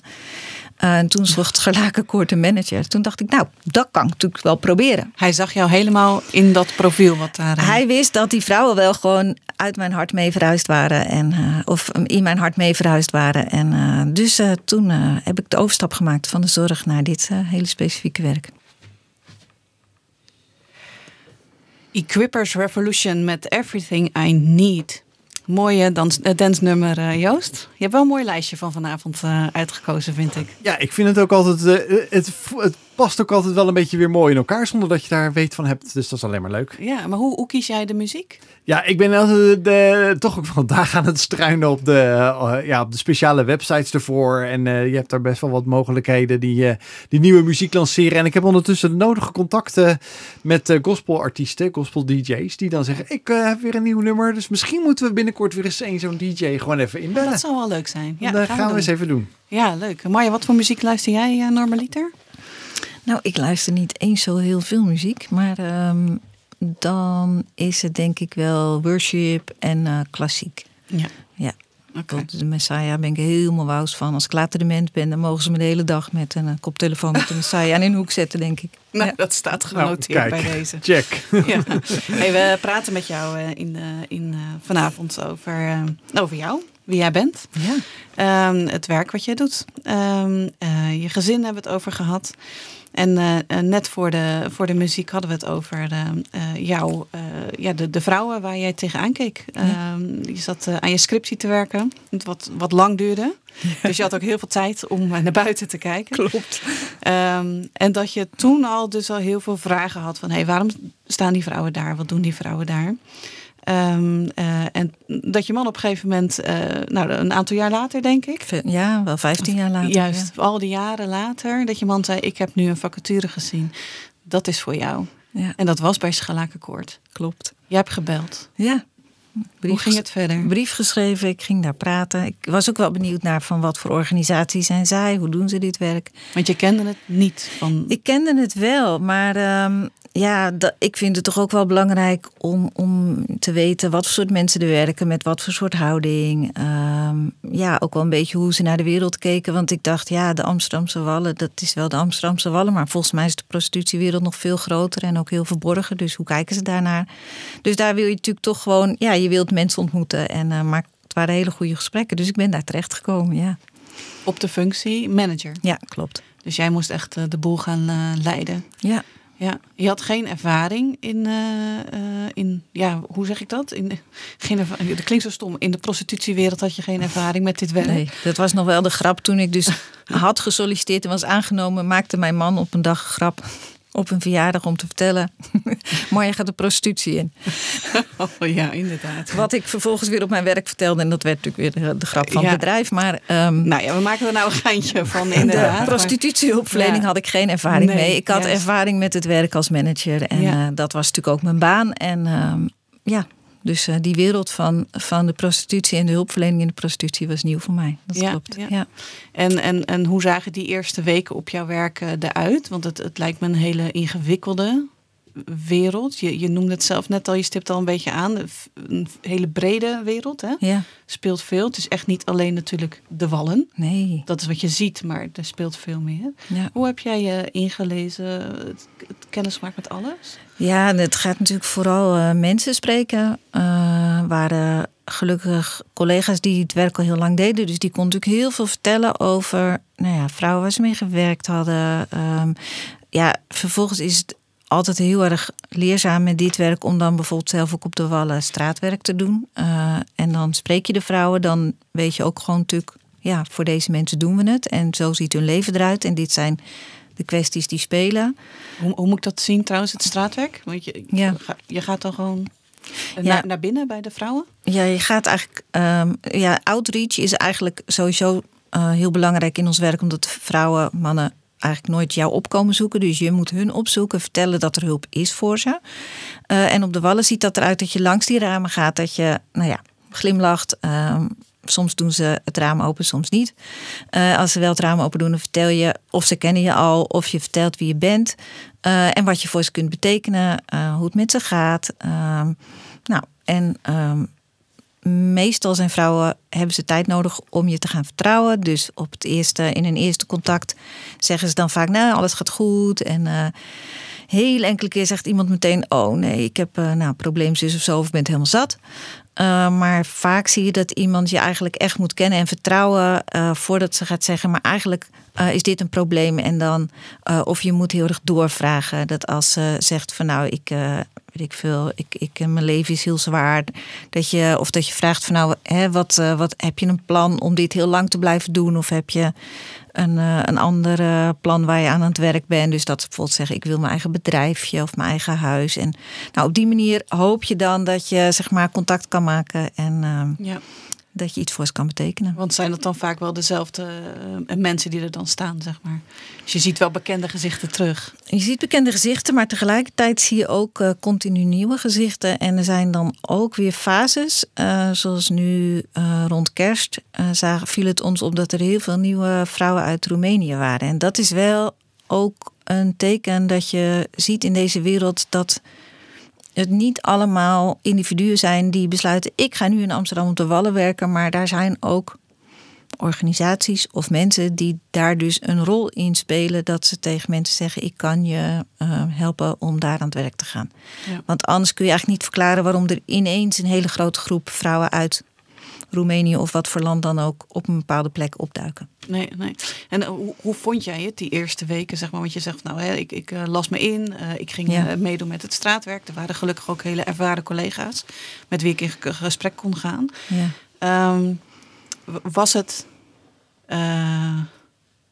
Uh, en toen zocht Gelakenkoord een manager. Toen dacht ik, nou, dat kan ik natuurlijk wel proberen. Hij zag jou helemaal in dat profiel wat daar. Uh... Hij wist dat die vrouwen wel gewoon uit mijn hart mee verhuisd waren. En, uh, of in mijn hart mee verhuisd waren. En dus toen heb ik de overstap gemaakt van de zorg naar dit hele specifieke werk. Equippers Revolution met Everything I Need mooie dans, uh, dansnummer, uh, Joost. Je hebt wel een mooi lijstje van vanavond uh, uitgekozen, vind ik. Ja, ik vind het ook altijd. het, het past ook altijd wel een beetje weer mooi in elkaar, zonder dat je daar weet van hebt. Dus dat is alleen maar leuk. Ja, maar hoe, hoe kies jij de muziek? Ja, ik ben altijd de, toch ook vandaag aan het struinen op de, uh, ja, op de speciale websites ervoor. En uh, je hebt daar best wel wat mogelijkheden die, uh, die nieuwe muziek lanceren. En ik heb ondertussen de nodige contacten met gospelartiesten, gospel DJ's, die dan zeggen: Ik heb weer een nieuw nummer. Dus misschien moeten we binnenkort weer eens een zo'n DJ gewoon even inbellen. Dat zou wel leuk zijn. Ja, dat gaan, we eens even doen. Ja, leuk. Marja, wat voor muziek luister jij normaliter? Nou, ik luister niet eens zo heel veel muziek, maar um, dan is het denk ik wel worship en uh, klassiek. Ja. Ja. Okay. De Messiah ben ik helemaal wous van. Als ik later dement ben, dan mogen ze me de hele dag met een uh, koptelefoon met de Messiah aan in een hoek zetten, denk ik. Nou, ja. dat staat genoteerd nou, bij deze. Check. Ja. Hey, we praten met jou uh, in, in vanavond over, over jou wie jij bent. Ja. Um, het werk wat jij doet. Um, uh, je gezin hebben we het over gehad. En uh, net voor de, voor de muziek hadden we het over uh, jou, ja, de, de vrouwen waar jij tegenaan keek. Ja. je zat aan je scriptie te werken, wat, wat lang duurde. Ja. Dus je had ook heel veel tijd om naar buiten te kijken. Klopt. Um, en dat je toen al dus al heel veel vragen had van... hé, hey, waarom staan die vrouwen daar? Wat doen die vrouwen daar? Um, uh, en dat je man op een gegeven moment, uh, nou een aantal jaar later denk ik. Ja, wel 15 jaar later. Juist, ja. al die jaren later, dat je man zei: Ik heb nu een vacature gezien. Dat is voor jou. Ja. En dat was bij Schalakenkoord. Klopt. Je hebt gebeld. Ja. Brief, Hoe ging het verder? Brief geschreven, ik ging daar praten. Ik was ook wel benieuwd naar van wat voor organisaties zijn zij, hoe doen ze dit werk. Want je kende het niet van. Ik kende het wel, maar um, ja, dat, ik vind het toch ook wel belangrijk om, om te weten wat voor soort mensen er werken, met wat voor soort houding. Ehm, ja, ook wel een beetje hoe ze naar de wereld keken. Want ik dacht, ja, de Amsterdamse Wallen, dat is wel de Amsterdamse Wallen. Maar volgens mij is de prostitutiewereld nog veel groter en ook heel verborgen. Dus hoe kijken ze daarnaar? Dus daar wil je natuurlijk toch gewoon, ja, je wilt mensen ontmoeten. En, uh, maar het waren hele goede gesprekken. Dus ik ben daar terecht gekomen, ja. Op de functie manager? Ja, klopt. Dus jij moest echt uh, de boel gaan uh, leiden? Ja. Ja, je had geen ervaring in, uh, uh, in ja, hoe zeg ik dat? In, geen ervaring, dat klinkt zo stom. In de prostitutiewereld had je geen ervaring met dit werk. Nee, dat was nog wel de grap. Toen ik dus had gesolliciteerd en was aangenomen, maakte mijn man op een dag grap op een verjaardag om te vertellen. maar je gaat de prostitutie in. Oh, ja, inderdaad. Wat ik vervolgens weer op mijn werk vertelde. En dat werd natuurlijk weer de, de grap van ja. het bedrijf. Maar, um, nou ja, we maken er nou een geintje van. Inderdaad. De prostitutiehulpverlening ja. had ik geen ervaring nee, mee. Ik had ervaring met het werk als manager. En ja. uh, dat was natuurlijk ook mijn baan. En um, ja, dus uh, die wereld van, van de prostitutie en de hulpverlening in de prostitutie was nieuw voor mij. Dat ja, klopt. Ja. ja. En, en, en hoe zagen die eerste weken op jouw werk uh, eruit? Want het, het lijkt me een hele ingewikkelde wereld. Je, je noemde het zelf net al, je stipt al een beetje aan. Een hele brede wereld. Hè? Ja. Speelt veel. Het is echt niet alleen natuurlijk de wallen. Nee. Dat is wat je ziet, maar er speelt veel meer. Ja. Hoe heb jij je ingelezen, het, het kennis met alles? Ja, het gaat natuurlijk vooral uh, mensen spreken. Uh, waren gelukkig collega's die het werk al heel lang deden. Dus die konden natuurlijk heel veel vertellen over nou ja, vrouwen waar ze mee gewerkt hadden. Um, ja, vervolgens is het altijd heel erg leerzaam met dit werk om dan bijvoorbeeld zelf ook op de wallen straatwerk te doen. Uh, en dan spreek je de vrouwen, dan weet je ook gewoon natuurlijk, ja, voor deze mensen doen we het. En zo ziet hun leven eruit. En dit zijn de kwesties die spelen. Hoe, hoe moet ik dat zien trouwens, het straatwerk? Want je, ja. je gaat dan gewoon Ja. naar, naar binnen bij de vrouwen? Ja, je gaat eigenlijk. Um, ja, outreach is eigenlijk sowieso uh, heel belangrijk in ons werk, omdat vrouwen, mannen eigenlijk nooit jou opkomen zoeken. Dus je moet hun opzoeken, vertellen dat er hulp is voor ze. Uh, en op de wallen ziet dat eruit dat je langs die ramen gaat, dat je, nou ja, glimlacht. Um, soms doen ze het raam open, soms niet. Uh, als ze wel het raam open doen, dan vertel je of ze kennen je al, of je vertelt wie je bent. Uh, en wat je voor ze kunt betekenen, hoe het met ze gaat. nou, en um, meestal zijn vrouwen, hebben ze tijd nodig om je te gaan vertrouwen. Dus op het eerste, in een eerste contact zeggen ze dan vaak, nou, alles gaat goed. En uh, heel enkele keer zegt iemand meteen, oh nee, ik heb uh, nou, probleem zus of zo, of bent helemaal zat. Uh, maar vaak zie je dat iemand je eigenlijk echt moet kennen en vertrouwen voordat ze gaat zeggen, maar eigenlijk is dit een probleem. En dan, of je moet heel erg doorvragen. Dat als ze zegt van nou, ik weet ik veel, ik, ik, mijn leven is heel zwaar. Dat je, of dat je vraagt van nou, hè, wat, uh, wat heb je een plan om dit heel lang te blijven doen? Of heb je een, uh, een ander plan waar je aan het werk bent? Dus dat ze bijvoorbeeld zeggen, ik wil mijn eigen bedrijfje of mijn eigen huis. En nou, op die manier hoop je dan dat je zeg maar contact kan maken en ja. Dat je iets voor ze kan betekenen. Want zijn dat dan vaak wel dezelfde uh, mensen die er dan staan, zeg maar? Dus je ziet wel bekende gezichten terug. Je ziet bekende gezichten, maar tegelijkertijd zie je ook uh, continu nieuwe gezichten. En er zijn dan ook weer fases, uh, zoals nu rond kerst zagen, viel het ons op dat er heel veel nieuwe vrouwen uit Roemenië waren. En dat is wel ook een teken dat je ziet in deze wereld dat het niet allemaal individuen zijn die besluiten: ik ga nu in Amsterdam op de Wallen werken, maar daar zijn ook organisaties of mensen die daar dus een rol in spelen dat ze tegen mensen zeggen: ik kan je uh, helpen om daar aan het werk te gaan. Ja. Want anders kun je eigenlijk niet verklaren waarom er ineens een hele grote groep vrouwen uit Roemenië of wat voor land dan ook op een bepaalde plek opduiken. Nee, nee. En uh, hoe, hoe, vond jij het die eerste weken, zeg maar? Want je zegt, nou, hè, ik, ik uh, las me in, uh, ik ging ja. meedoen met het straatwerk. Er waren gelukkig ook hele ervaren collega's met wie ik in gesprek kon gaan. Ja. Um, was het uh,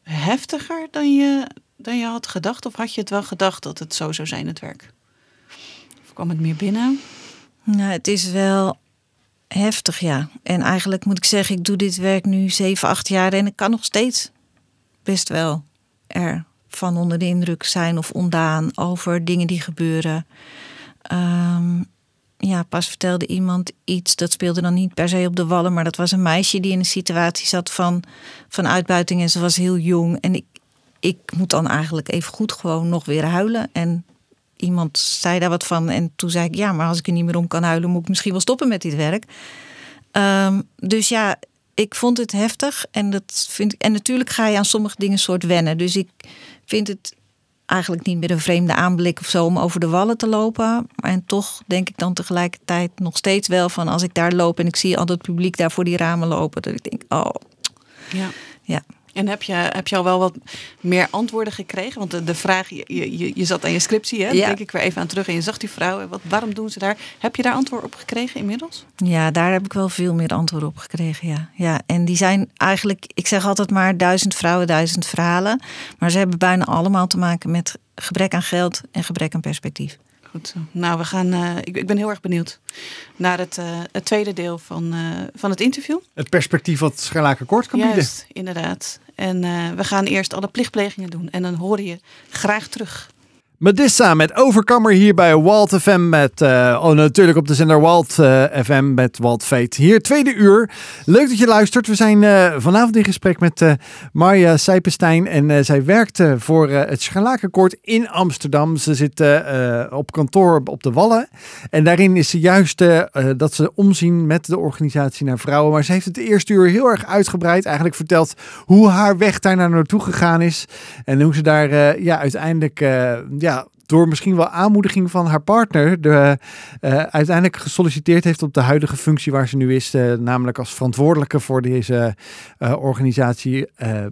heftiger dan je, dan je had gedacht? Of had je het wel gedacht dat het zo zou zijn, het werk? Of kwam het meer binnen? Nou, het is wel heftig, ja. En eigenlijk moet ik zeggen, ik doe dit werk nu 7, 8 jaar en ik kan nog steeds best wel er van onder de indruk zijn of ondaan over dingen die gebeuren. Um, ja, pas vertelde iemand iets, dat speelde dan niet per se op de wallen, maar dat was een meisje die in een situatie zat van, van uitbuiting en ze was heel jong. En ik, ik moet dan eigenlijk even goed gewoon nog weer huilen. En iemand zei daar wat van. En toen zei ik, ja, maar als ik er niet meer om kan huilen, moet ik misschien wel stoppen met dit werk. Ehm, dus ja, ik vond het heftig. En, dat vind ik, en natuurlijk ga je aan sommige dingen soort wennen. Dus ik vind het eigenlijk niet meer een vreemde aanblik of zo om over de wallen te lopen. En toch denk ik dan tegelijkertijd nog steeds wel van als ik daar loop en ik zie al dat publiek daar voor die ramen lopen, dat ik denk, oh. Ja. Ja. En heb je, heb je al wel wat meer antwoorden gekregen? Want de, de vraag, je, je, je zat aan je scriptie, hè? Ja. denk ik weer even aan terug. En je zag die vrouw, wat, waarom doen ze daar? Heb je daar antwoord op gekregen inmiddels? Ja, daar heb ik wel veel meer antwoorden op gekregen. Ja. Ja, en die zijn eigenlijk, ik zeg altijd maar duizend vrouwen, duizend verhalen. Maar ze hebben bijna allemaal te maken met gebrek aan geld en gebrek aan perspectief. Goed zo. Nou, we gaan, eh, ik, ik ben heel erg benieuwd naar het, eh, het tweede deel van, eh, van het interview. Het perspectief wat Scherlaken-Kort kan bieden. Juist, inderdaad. En eh, we gaan eerst alle plichtplegingen doen. En dan hoor je graag terug. Medissa met Overkammer hier bij Walt FM met, eh, oh natuurlijk op de zender Walt eh, FM met Walt Fate. Hier tweede uur. Leuk dat je luistert. We zijn eh, vanavond in gesprek met Marja Sijpenstein en zij werkt eh, voor het Scharlakenkoord in Amsterdam. Ze zit op kantoor op de Wallen en daarin is ze juist dat ze omzien met de organisatie naar vrouwen. Maar ze heeft het eerste uur heel erg uitgebreid eigenlijk verteld hoe haar weg daar naar naartoe gegaan is en hoe ze daar ja, uiteindelijk door misschien wel aanmoediging van haar partner de, eh, uiteindelijk gesolliciteerd heeft op de huidige functie waar ze nu is, eh, namelijk als verantwoordelijke voor deze eh, organisatie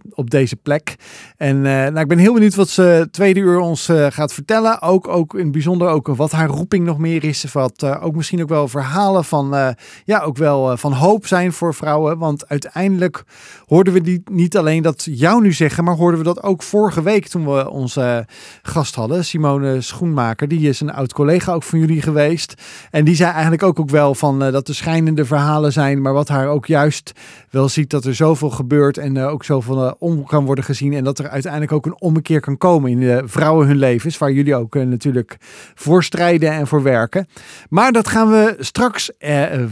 op deze plek. En nou, ik ben heel benieuwd wat ze tweede uur ons gaat vertellen. Ook, ook in het bijzonder ook wat haar roeping nog meer is. Wat ook misschien ook wel verhalen van, ja, ook wel van hoop zijn voor vrouwen. Want uiteindelijk hoorden we die, niet alleen dat jou nu zeggen, maar hoorden we dat ook vorige week toen we onze gast hadden, Simone Schoenmaker. Die is een oud collega ook van jullie geweest. En die zei eigenlijk ook, ook wel van eh, dat er schijnende verhalen zijn, maar wat haar ook juist wel ziet dat er zoveel gebeurt en eh, ook zoveel eh, om kan worden gezien. En dat er uiteindelijk ook een ommekeer kan komen in de vrouwen hun levens, waar jullie ook natuurlijk voor strijden en voor werken. Maar dat gaan we straks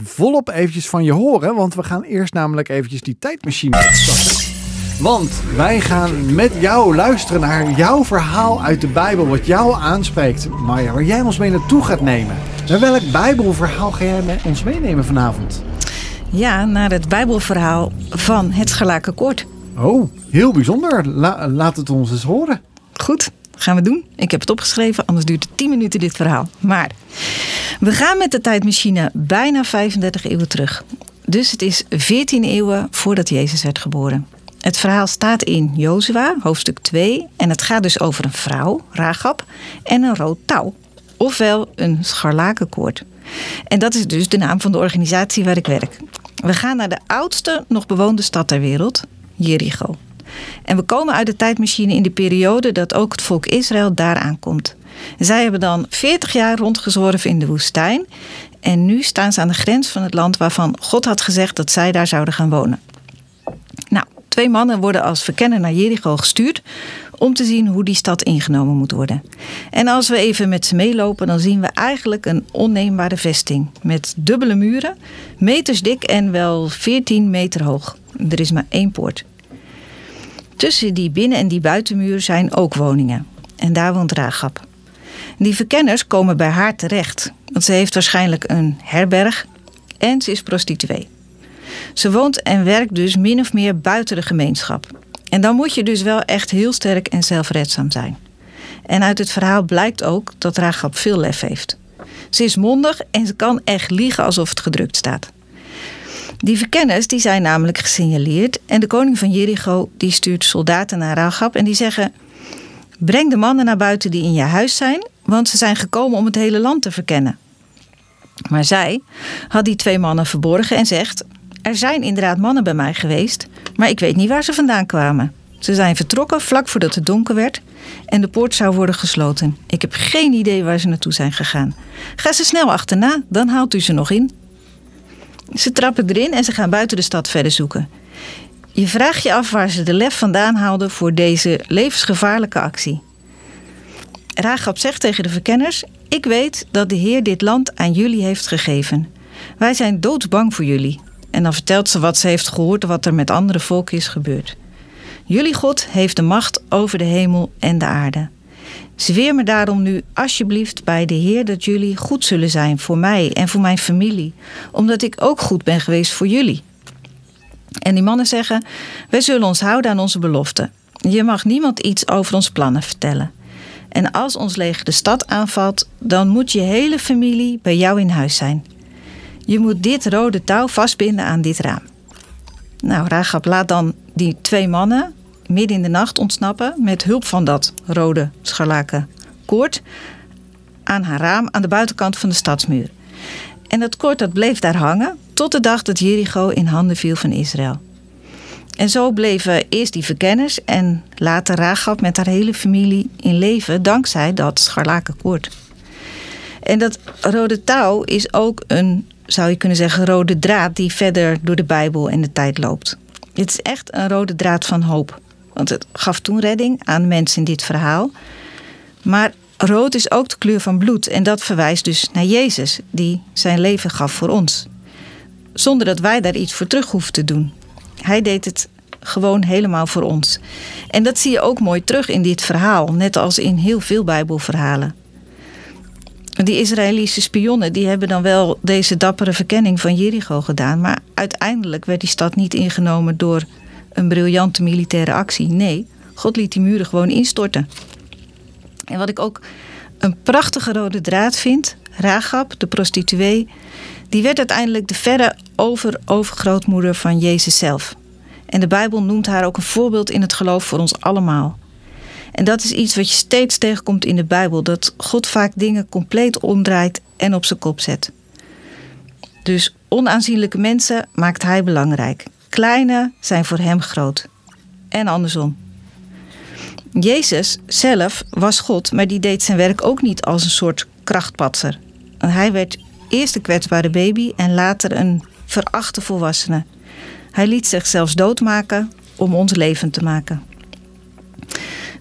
volop eventjes van je horen, want we gaan eerst namelijk eventjes die tijdmachine starten. Want wij gaan met jou luisteren naar jouw verhaal uit de Bijbel, wat jou aanspreekt, Maya, waar jij ons mee naartoe gaat nemen. Naar welk Bijbelverhaal ga jij me- ons meenemen vanavond? Ja, naar het Bijbelverhaal van het Scharlakenkoord. Oh, heel bijzonder. La- laat het ons eens horen. Goed, gaan we doen. Ik heb het opgeschreven, anders duurt het 10 minuten dit verhaal. Maar we gaan met de tijdmachine bijna 35 eeuwen terug. Dus het is 14 eeuwen voordat Jezus werd geboren. Het verhaal staat in Jozua, hoofdstuk 2. En het gaat dus over een vrouw, Ragab, en een rood touw. Ofwel een scharlakenkoord. En dat is dus de naam van de organisatie waar ik werk. We gaan naar de oudste nog bewoonde stad ter wereld, Jericho. En we komen uit de tijdmachine in de periode dat ook het volk Israël daar aankomt. Zij hebben dan 40 jaar rondgezworven in de woestijn. En nu staan ze aan de grens van het land waarvan God had gezegd dat zij daar zouden gaan wonen. Nou, twee mannen worden als verkenner naar Jericho gestuurd om te zien hoe die stad ingenomen moet worden. En als we even met ze meelopen, dan zien we eigenlijk een onneembare vesting met dubbele muren, meters dik en wel 14 meter hoog. Er is maar één poort. Tussen die binnen- en die buitenmuur zijn ook woningen. En daar woont Ragab. Die verkenners komen bij haar terecht, want ze heeft waarschijnlijk een herberg en ze is prostituee. Ze woont en werkt dus min of meer buiten de gemeenschap. En dan moet je dus wel echt heel sterk en zelfredzaam zijn. En uit het verhaal blijkt ook dat Ragab veel lef heeft. Ze is mondig en ze kan echt liegen alsof het gedrukt staat. Die verkenners die zijn namelijk gesignaleerd en de koning van Jericho die stuurt soldaten naar Ragab en die zeggen: breng de mannen naar buiten die in je huis zijn, want ze zijn gekomen om het hele land te verkennen. Maar zij had die twee mannen verborgen en zegt: er zijn inderdaad mannen bij mij geweest, maar ik weet niet waar ze vandaan kwamen. Ze zijn vertrokken vlak voordat het donker werd en de poort zou worden gesloten. Ik heb geen idee waar ze naartoe zijn gegaan. Ga ze snel achterna, dan haalt u ze nog in. Ze trappen erin en ze gaan buiten de stad verder zoeken. Je vraagt je af waar ze de lef vandaan haalden voor deze levensgevaarlijke actie. Rahab zegt tegen de verkenners: Ik weet dat de Heer dit land aan jullie heeft gegeven. Wij zijn doodsbang voor jullie. En dan vertelt ze wat ze heeft gehoord, wat er met andere volken is gebeurd. Jullie God heeft de macht over de hemel en de aarde. Zweer me daarom nu alsjeblieft bij de Heer dat jullie goed zullen zijn voor mij en voor mijn familie, omdat ik ook goed ben geweest voor jullie. En die mannen zeggen: Wij zullen ons houden aan onze belofte. Je mag niemand iets over ons plannen vertellen. En als ons leger de stad aanvalt, dan moet je hele familie bij jou in huis zijn. Je moet dit rode touw vastbinden aan dit raam. Nou, Ragab laat dan die twee mannen midden in de nacht ontsnappen met hulp van dat rode scharlaken koord aan haar raam aan de buitenkant van de stadsmuur. En dat koord dat bleef daar hangen tot de dag dat Jericho in handen viel van Israël. En zo bleven eerst die verkenners en later Ragab met haar hele familie in leven dankzij dat scharlaken koord. En dat rode touw is ook een, zou je kunnen zeggen, rode draad die verder door de Bijbel en de tijd loopt. Dit is echt een rode draad van hoop. Want het gaf toen redding aan mensen in dit verhaal. Maar rood is ook de kleur van bloed. En dat verwijst dus naar Jezus, die zijn leven gaf voor ons. Zonder dat wij daar iets voor terug hoeven te doen. Hij deed het gewoon helemaal voor ons. En dat zie je ook mooi terug in dit verhaal, net als in heel veel Bijbelverhalen. Die Israëlische spionnen die hebben dan wel deze dappere verkenning van Jericho gedaan, maar uiteindelijk werd die stad niet ingenomen door een briljante militaire actie. Nee, God liet die muren gewoon instorten. En wat ik ook een prachtige rode draad vind, Ragab, de prostituee, die werd uiteindelijk de verre over-overgrootmoeder van Jezus zelf. En de Bijbel noemt haar ook een voorbeeld in het geloof voor ons allemaal. En dat is iets wat je steeds tegenkomt in de Bijbel: dat God vaak dingen compleet omdraait en op zijn kop zet. Dus onaanzienlijke mensen maakt hij belangrijk. Kleine zijn voor hem groot. En andersom. Jezus zelf was God, maar die deed zijn werk ook niet als een soort krachtpatser. Hij werd eerst een kwetsbare baby en later een verachte volwassene. Hij liet zichzelf doodmaken om ons levend te maken.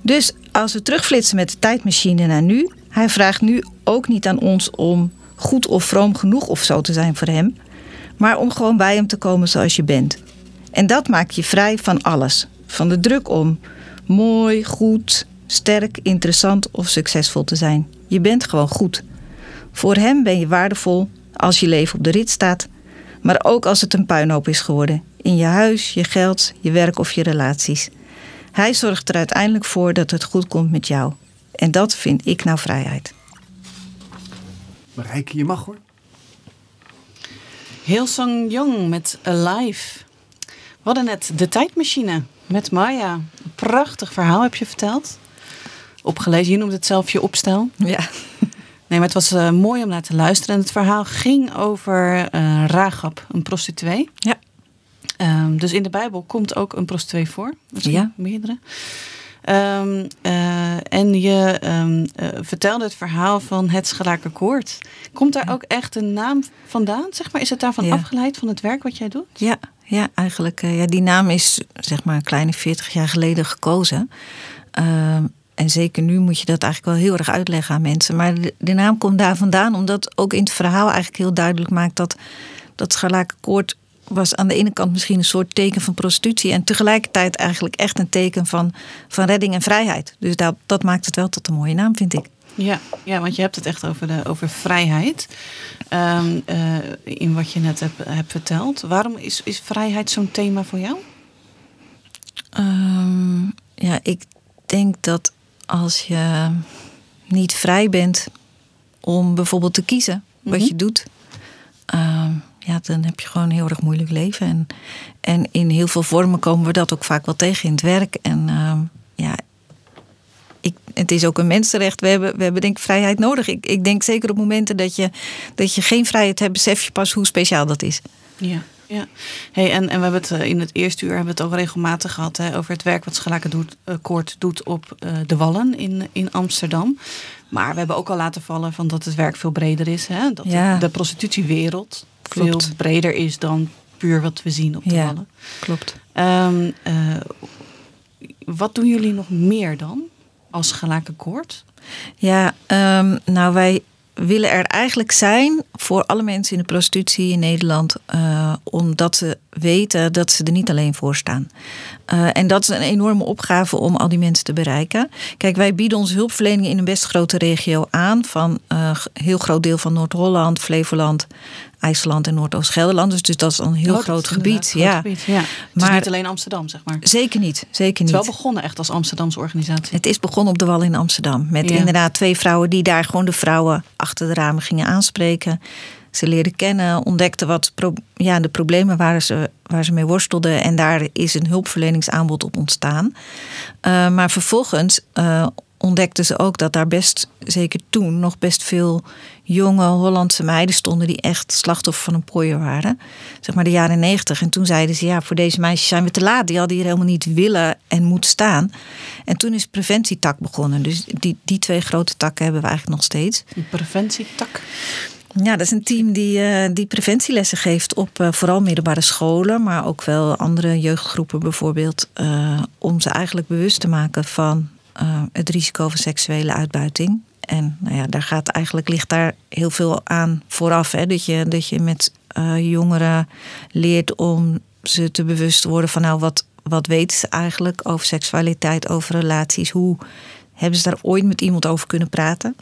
Dus als we terugflitsen met de tijdmachine naar nu, hij vraagt nu ook niet aan ons om goed of vroom genoeg of zo te zijn voor hem, maar om gewoon bij hem te komen zoals je bent. En dat maakt je vrij van alles. Van de druk om mooi, goed, sterk, interessant of succesvol te zijn. Je bent gewoon goed. Voor hem ben je waardevol als je leven op de rit staat, maar ook als het een puinhoop is geworden. In je huis, je geld, je werk of je relaties. Hij zorgt er uiteindelijk voor dat het goed komt met jou. En dat vind ik nou vrijheid. Marijke, je mag hoor. Hillsong Young met Alive. We hadden net de tijdmachine met Maya. Een prachtig verhaal heb je verteld. Opgelezen, je noemt het zelf je opstel. Ja. Nee, maar het was uh, mooi om naar te luisteren. En het verhaal ging over uh, Ragab, een prostituee. Ja. Um, dus in de Bijbel komt ook een prostituee voor. Ja. meerdere. Um, uh, en je um, vertelde het verhaal van het Schelaken Koord. Komt daar ook echt een naam vandaan? Zeg maar? Is het daarvan Ja. afgeleid van het werk wat jij doet? Ja, ja eigenlijk. eh, ja, die naam is zeg maar een kleine 40 jaar geleden gekozen. Ehm, en zeker nu moet je dat eigenlijk wel heel erg uitleggen aan mensen. Maar de, de naam komt daar vandaan omdat ook in het verhaal eigenlijk heel duidelijk maakt dat dat scharlakenkoord was aan de ene kant misschien een soort teken van prostitutie en tegelijkertijd eigenlijk echt een teken van, van redding en vrijheid. Dus dat, dat maakt het wel tot een mooie naam, vind ik. Ja, ja want je hebt het echt over, de, over vrijheid. Um, uh, in wat je net hebt, hebt verteld. Waarom is, is vrijheid zo'n thema voor jou? Um, ja, ik denk dat als je niet vrij bent om bijvoorbeeld te kiezen wat Mhm. je doet, um, ja, dan heb je gewoon een heel erg moeilijk leven. En, en in heel veel vormen komen we dat ook vaak wel tegen in het werk. En um, ja, ik, het is ook een mensenrecht. We hebben, we hebben denk ik vrijheid nodig. Ik, ik denk zeker op momenten dat je, dat je geen vrijheid hebt, besef je pas hoe speciaal dat is. Ja. Ja, hey, en, en we hebben het eh, in het eerste uur hebben we het ook regelmatig gehad hè, over het werk wat Schalaken doet, Koord doet op uh, de Wallen in, in Amsterdam. Maar we hebben ook al laten vallen van dat het werk veel breder is. Hè? Dat ja. de, de prostitutiewereld Klopt. veel breder is dan puur wat we zien op de ja, Wallen. Klopt. Um, uh, wat doen jullie nog meer dan als Schalaken Koord? Ja, um, nou wij willen er eigenlijk zijn voor alle mensen in de prostitutie in Nederland. Uh, omdat ze weten dat ze er niet alleen voor staan. Uh, en dat is een enorme opgave om al die mensen te bereiken. Kijk, wij bieden onze hulpverlening in een best grote regio aan. Van een uh, heel groot deel van Noord-Holland, Flevoland, IJsland en Noordoost-Gelderland. Dus, dus dat is een heel Oh, groot is gebied. ja. groot gebied, ja. Het is Maar- niet alleen Amsterdam, zeg maar. Het Zeker niet, zeker is niet. wel begonnen echt als Amsterdamse organisatie. Het is begonnen op de Wal in Amsterdam. Met Ja. inderdaad twee vrouwen die daar gewoon de vrouwen achter de ramen gingen aanspreken. Ze leerden kennen, ontdekten wat ja, de problemen waren ze, waar ze mee worstelden. En daar is een hulpverleningsaanbod op ontstaan. Eh, maar vervolgens eh, ontdekten ze ook dat daar best, zeker toen, nog best veel jonge Hollandse meiden stonden die echt slachtoffer van een pooier waren. Zeg maar de jaren negentig. En toen zeiden ze, ja, voor deze meisjes zijn we te laat. Die hadden hier helemaal niet willen en moeten staan. En toen is preventietak begonnen. Dus die, die twee grote takken hebben we eigenlijk nog steeds. Een preventietak. Ja, dat is een team die, eh, die preventielessen geeft op eh, vooral middelbare scholen, maar ook wel andere jeugdgroepen bijvoorbeeld, eh, om ze eigenlijk bewust te maken van het risico van seksuele uitbuiting. En nou ja, daar gaat eigenlijk ligt daar heel veel aan vooraf. Hè? Dat, je, dat je met jongeren leert om ze te bewust worden van nou, wat, wat weten ze eigenlijk over seksualiteit, over relaties? Hoe hebben ze daar ooit met iemand over kunnen praten?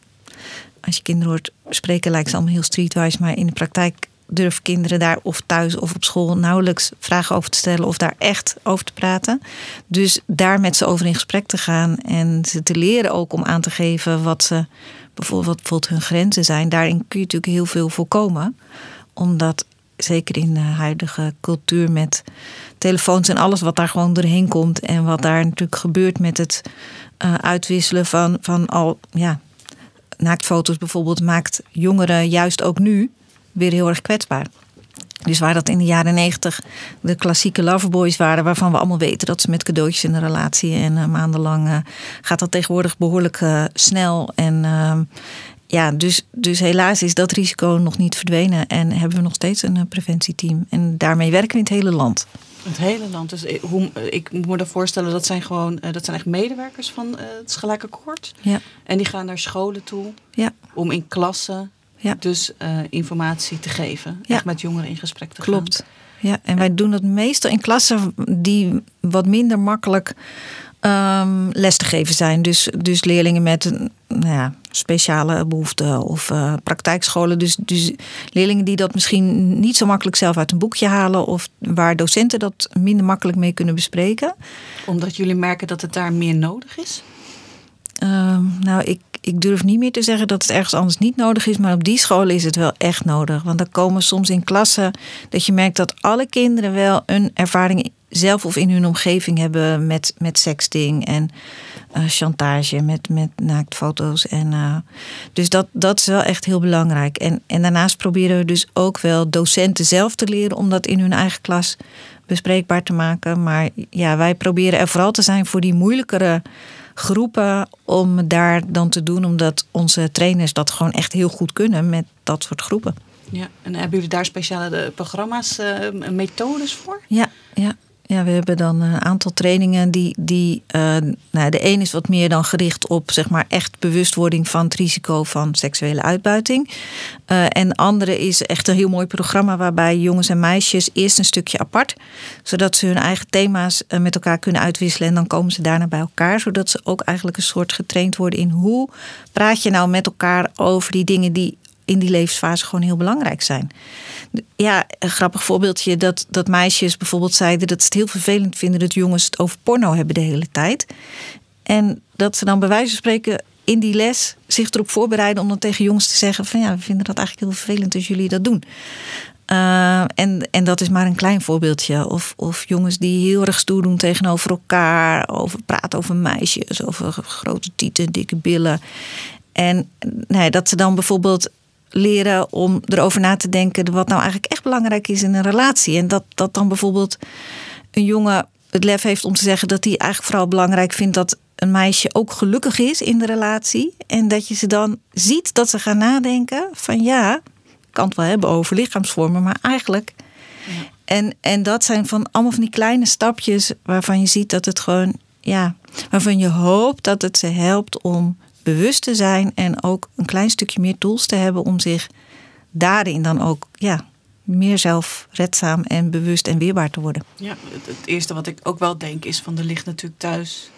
Als je kinderen hoort spreken, lijkt ze allemaal heel streetwise. Maar in de praktijk durven kinderen daar of thuis of op school nauwelijks vragen over te stellen of daar echt over te praten. Dus daar met ze over in gesprek te gaan en ze te leren ook om aan te geven wat ze bijvoorbeeld, wat hun grenzen zijn. Daarin kun je natuurlijk heel veel voorkomen. Omdat zeker in de huidige cultuur met telefoons en alles wat daar gewoon doorheen komt. En wat daar natuurlijk gebeurt met het uh, uitwisselen van, van al ja, naaktfoto's bijvoorbeeld maakt jongeren juist ook nu weer heel erg kwetsbaar. Dus waar dat in de jaren negentig de klassieke loverboys waren, waarvan we allemaal weten dat ze met cadeautjes in een relatie en uh, maandenlang uh, gaat dat tegenwoordig behoorlijk uh, snel. En ja, dus, dus helaas is dat risico nog niet verdwenen en hebben we nog steeds een preventieteam. En daarmee werken we in het hele land. Het hele land. Dus ik, hoe, ik moet me dan voorstellen, dat zijn gewoon dat zijn echt medewerkers van het Gelijkakkoord. Ja. En die gaan naar scholen toe ja. om in klassen ja. dus uh, informatie te geven. Ja. Echt met jongeren in gesprek te Klopt. gaan. Ja, en wij doen dat meestal in klassen die wat minder makkelijk um, les te geven zijn. Dus, dus leerlingen met een nou ja, speciale behoeften of uh, praktijkscholen. Dus, dus leerlingen die dat misschien niet zo makkelijk zelf uit een boekje halen. Of waar docenten dat minder makkelijk mee kunnen bespreken. Omdat jullie merken dat het daar meer nodig is? Um, nou, ik, ik durf niet meer te zeggen dat het ergens anders niet nodig is. Maar op die scholen is het wel echt nodig. Want er komen soms in klassen dat je merkt dat alle kinderen wel een ervaring zelf of in hun omgeving hebben met, met sexting en uh, chantage, met, met naaktfoto's. En, uh, dus dat, dat is wel echt heel belangrijk. En, en daarnaast proberen we dus ook wel docenten zelf te leren om dat in hun eigen klas bespreekbaar te maken. Maar ja, wij proberen er vooral te zijn voor die moeilijkere groepen om daar dan te doen, omdat onze trainers dat gewoon echt heel goed kunnen met dat soort groepen. Ja, en hebben jullie daar speciale programma's, uh, methodes voor? Ja, ja. Ja, we hebben dan een aantal trainingen die. die uh, nou, de een is wat meer dan gericht op zeg maar echt bewustwording van het risico van seksuele uitbuiting. Uh, en de andere is echt een heel mooi programma waarbij jongens en meisjes eerst een stukje apart, zodat ze hun eigen thema's uh, met elkaar kunnen uitwisselen en dan komen ze daarna bij elkaar, zodat ze ook eigenlijk een soort getraind worden in hoe praat je nou met elkaar over die dingen die in die levensfase gewoon heel belangrijk zijn. Ja, een grappig voorbeeldje dat, dat meisjes bijvoorbeeld zeiden dat ze het heel vervelend vinden dat jongens het over porno hebben de hele tijd. En dat ze dan bij wijze van spreken in die les zich erop voorbereiden om dan tegen jongens te zeggen van ja, we vinden dat eigenlijk heel vervelend als jullie dat doen. Uh, en, en dat is maar een klein voorbeeldje. Of, of jongens die heel erg stoer doen tegenover elkaar. Over praten over meisjes, over grote tieten, dikke billen. En nee, dat ze dan bijvoorbeeld leren om erover na te denken wat nou eigenlijk echt belangrijk is in een relatie. En dat, dat dan bijvoorbeeld een jongen het lef heeft om te zeggen dat hij eigenlijk vooral belangrijk vindt dat een meisje ook gelukkig is in de relatie. En dat je ze dan ziet dat ze gaan nadenken van ja, ik kan het wel hebben over lichaamsvormen, maar eigenlijk. Ja. En, en dat zijn van allemaal van die kleine stapjes waarvan je ziet dat het gewoon, ja, waarvan je hoopt dat het ze helpt om bewust te zijn en ook een klein stukje meer tools te hebben om zich daarin dan ook ja, meer zelfredzaam en bewust en weerbaar te worden. Ja, het, het eerste wat ik ook wel denk is van er ligt natuurlijk thuis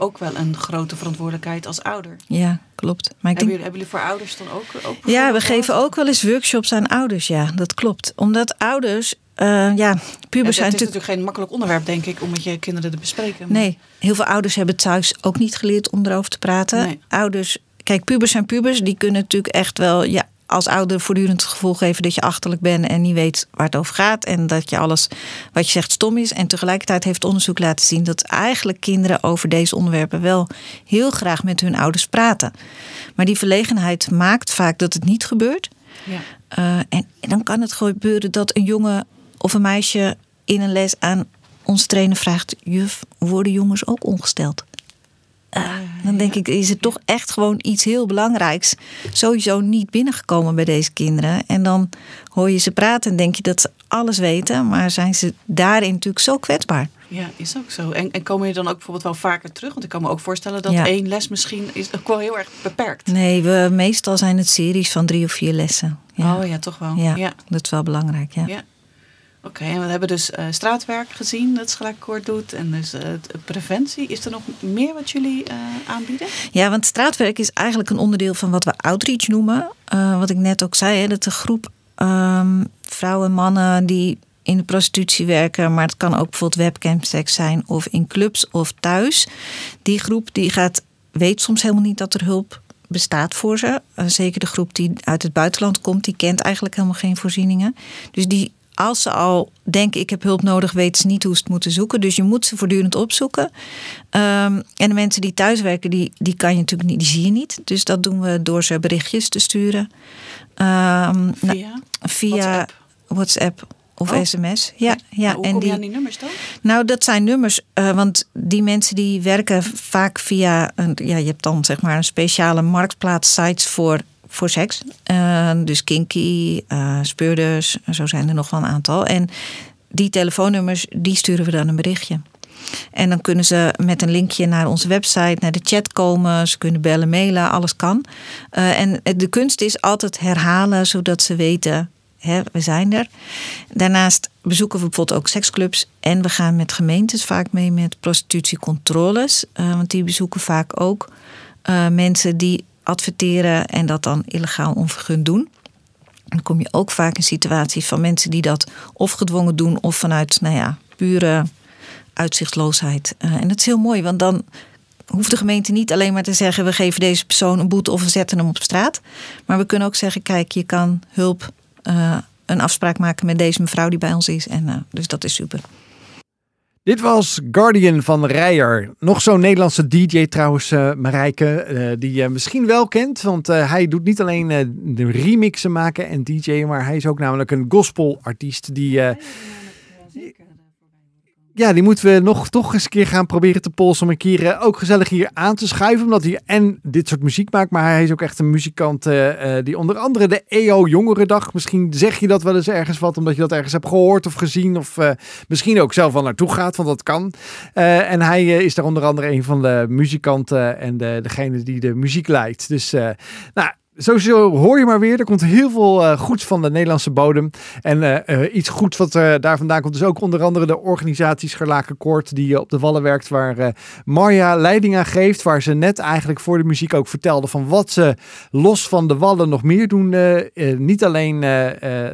ook wel een grote verantwoordelijkheid als ouder. Ja, klopt. Maar ik hebben, denk, jullie, hebben jullie voor ouders dan ook? ook ja, we geven ook wel eens workshops aan ouders. Ja, dat klopt. Omdat ouders, eh, ja, pubers het zijn is natuurlijk natuurlijk geen makkelijk onderwerp, denk ik, om met je kinderen te bespreken. Nee, heel veel ouders hebben thuis ook niet geleerd om erover te praten. Nee. Ouders, kijk, pubers zijn pubers. Die kunnen natuurlijk echt wel ja, als ouder voortdurend het gevoel geven dat je achterlijk bent en niet weet waar het over gaat. En dat je alles wat je zegt stom is. En tegelijkertijd heeft onderzoek laten zien dat eigenlijk kinderen over deze onderwerpen wel heel graag met hun ouders praten. Maar die verlegenheid maakt vaak dat het niet gebeurt. Ja. Uh, en, en, dan kan het gebeuren dat een jongen of een meisje in een les aan onze trainer vraagt: Juf, worden jongens ook ongesteld? Uh, dan denk ik, is het toch echt gewoon iets heel belangrijks. Sowieso niet binnengekomen bij deze kinderen. En dan hoor je ze praten en denk je dat ze alles weten. Maar zijn ze daarin natuurlijk zo kwetsbaar. Ja, is ook zo. En, en komen je dan ook bijvoorbeeld wel vaker terug? Want ik kan me ook voorstellen dat Ja. één les misschien is ook wel heel erg beperkt. Nee, we, meestal zijn het series van drie of vier lessen. Ja, Oh ja, toch wel. ja, ja. dat is wel belangrijk. Ja. Ja. Oké, en we hebben dus eh, straatwerk gezien dat Schalaakkoord doet. En dus eh, preventie. Is er nog meer wat jullie eh, aanbieden? Ja, want straatwerk is eigenlijk een onderdeel van wat we outreach noemen. Wat ik net ook zei, hè, dat de groep um, vrouwen en mannen die in de prostitutie werken, maar het kan ook bijvoorbeeld webcamseks zijn of in clubs of thuis. Die groep die gaat, weet soms helemaal niet dat er hulp bestaat voor ze. Zeker de groep die uit het buitenland komt, die kent eigenlijk helemaal geen voorzieningen. Dus die als ze al denken ik heb hulp nodig, weten ze niet hoe ze het moeten zoeken. Dus je moet ze voortdurend opzoeken. Um, en de mensen die thuiswerken, die, die kan je natuurlijk niet, die zie je niet. Dus dat doen we door ze berichtjes te sturen. Um, via? Nou, via WhatsApp, WhatsApp of oh. sms. Ja, ja. hoe en kom die, je aan die nummers dan? Nou, dat zijn nummers, uh, want die mensen die werken vaak via, een, ja, je hebt dan zeg maar een speciale marktplaats sites voor voor seks. Uh, dus kinky, uh, speurders, zo zijn er nog wel een aantal. En die telefoonnummers, die sturen we dan een berichtje. En dan kunnen ze met een linkje naar onze website, naar de chat komen. Ze kunnen bellen, mailen, alles kan. Uh, en de kunst is altijd herhalen, zodat ze weten, hè, we zijn er. Daarnaast bezoeken we bijvoorbeeld ook seksclubs. En we gaan met gemeentes vaak mee met prostitutiecontroles. want die bezoeken vaak ook mensen die adverteren en dat dan illegaal onvergund doen. Dan kom je ook vaak in situaties van mensen die dat of gedwongen doen of vanuit, nou ja, pure uitzichtloosheid. Uh, en dat is heel mooi, want dan hoeft de gemeente niet alleen maar te zeggen: we geven deze persoon een boete of we zetten hem op straat. Maar we kunnen ook zeggen: kijk, je kan hulp, uh, een afspraak maken met deze mevrouw die bij ons is. En uh, dus dat is super. Dit was Guardian van Rijer. Nog zo'n Nederlandse DJ trouwens, uh, Marijke, uh, die je misschien wel kent. Want uh, hij doet niet alleen de remixen maken en DJ'en, maar hij is ook namelijk een gospelartiest die... Ja, die moeten we nog toch eens een keer gaan proberen te polsen om een keer uh, ook gezellig hier aan te schuiven. Omdat hij en dit soort muziek maakt, maar hij is ook echt een muzikant uh, uh, die onder andere de EO Jongerendag, misschien zeg je dat wel eens ergens wat, omdat je dat ergens hebt gehoord of gezien. Of misschien ook zelf wel naartoe gaat, want dat kan. En hij is daar onder andere een van de muzikanten en de, degene die de muziek leidt. Dus nou, Sowieso hoor je maar weer, er komt heel veel uh, goeds van de Nederlandse bodem. En uh, uh, iets goeds wat daar vandaan komt is ook onder andere de organisatie Scharlakenkoord die op de Wallen werkt. Waar Marja leiding aan geeft. Waar ze net eigenlijk voor de muziek ook vertelde van wat ze los van de Wallen nog meer doen. niet alleen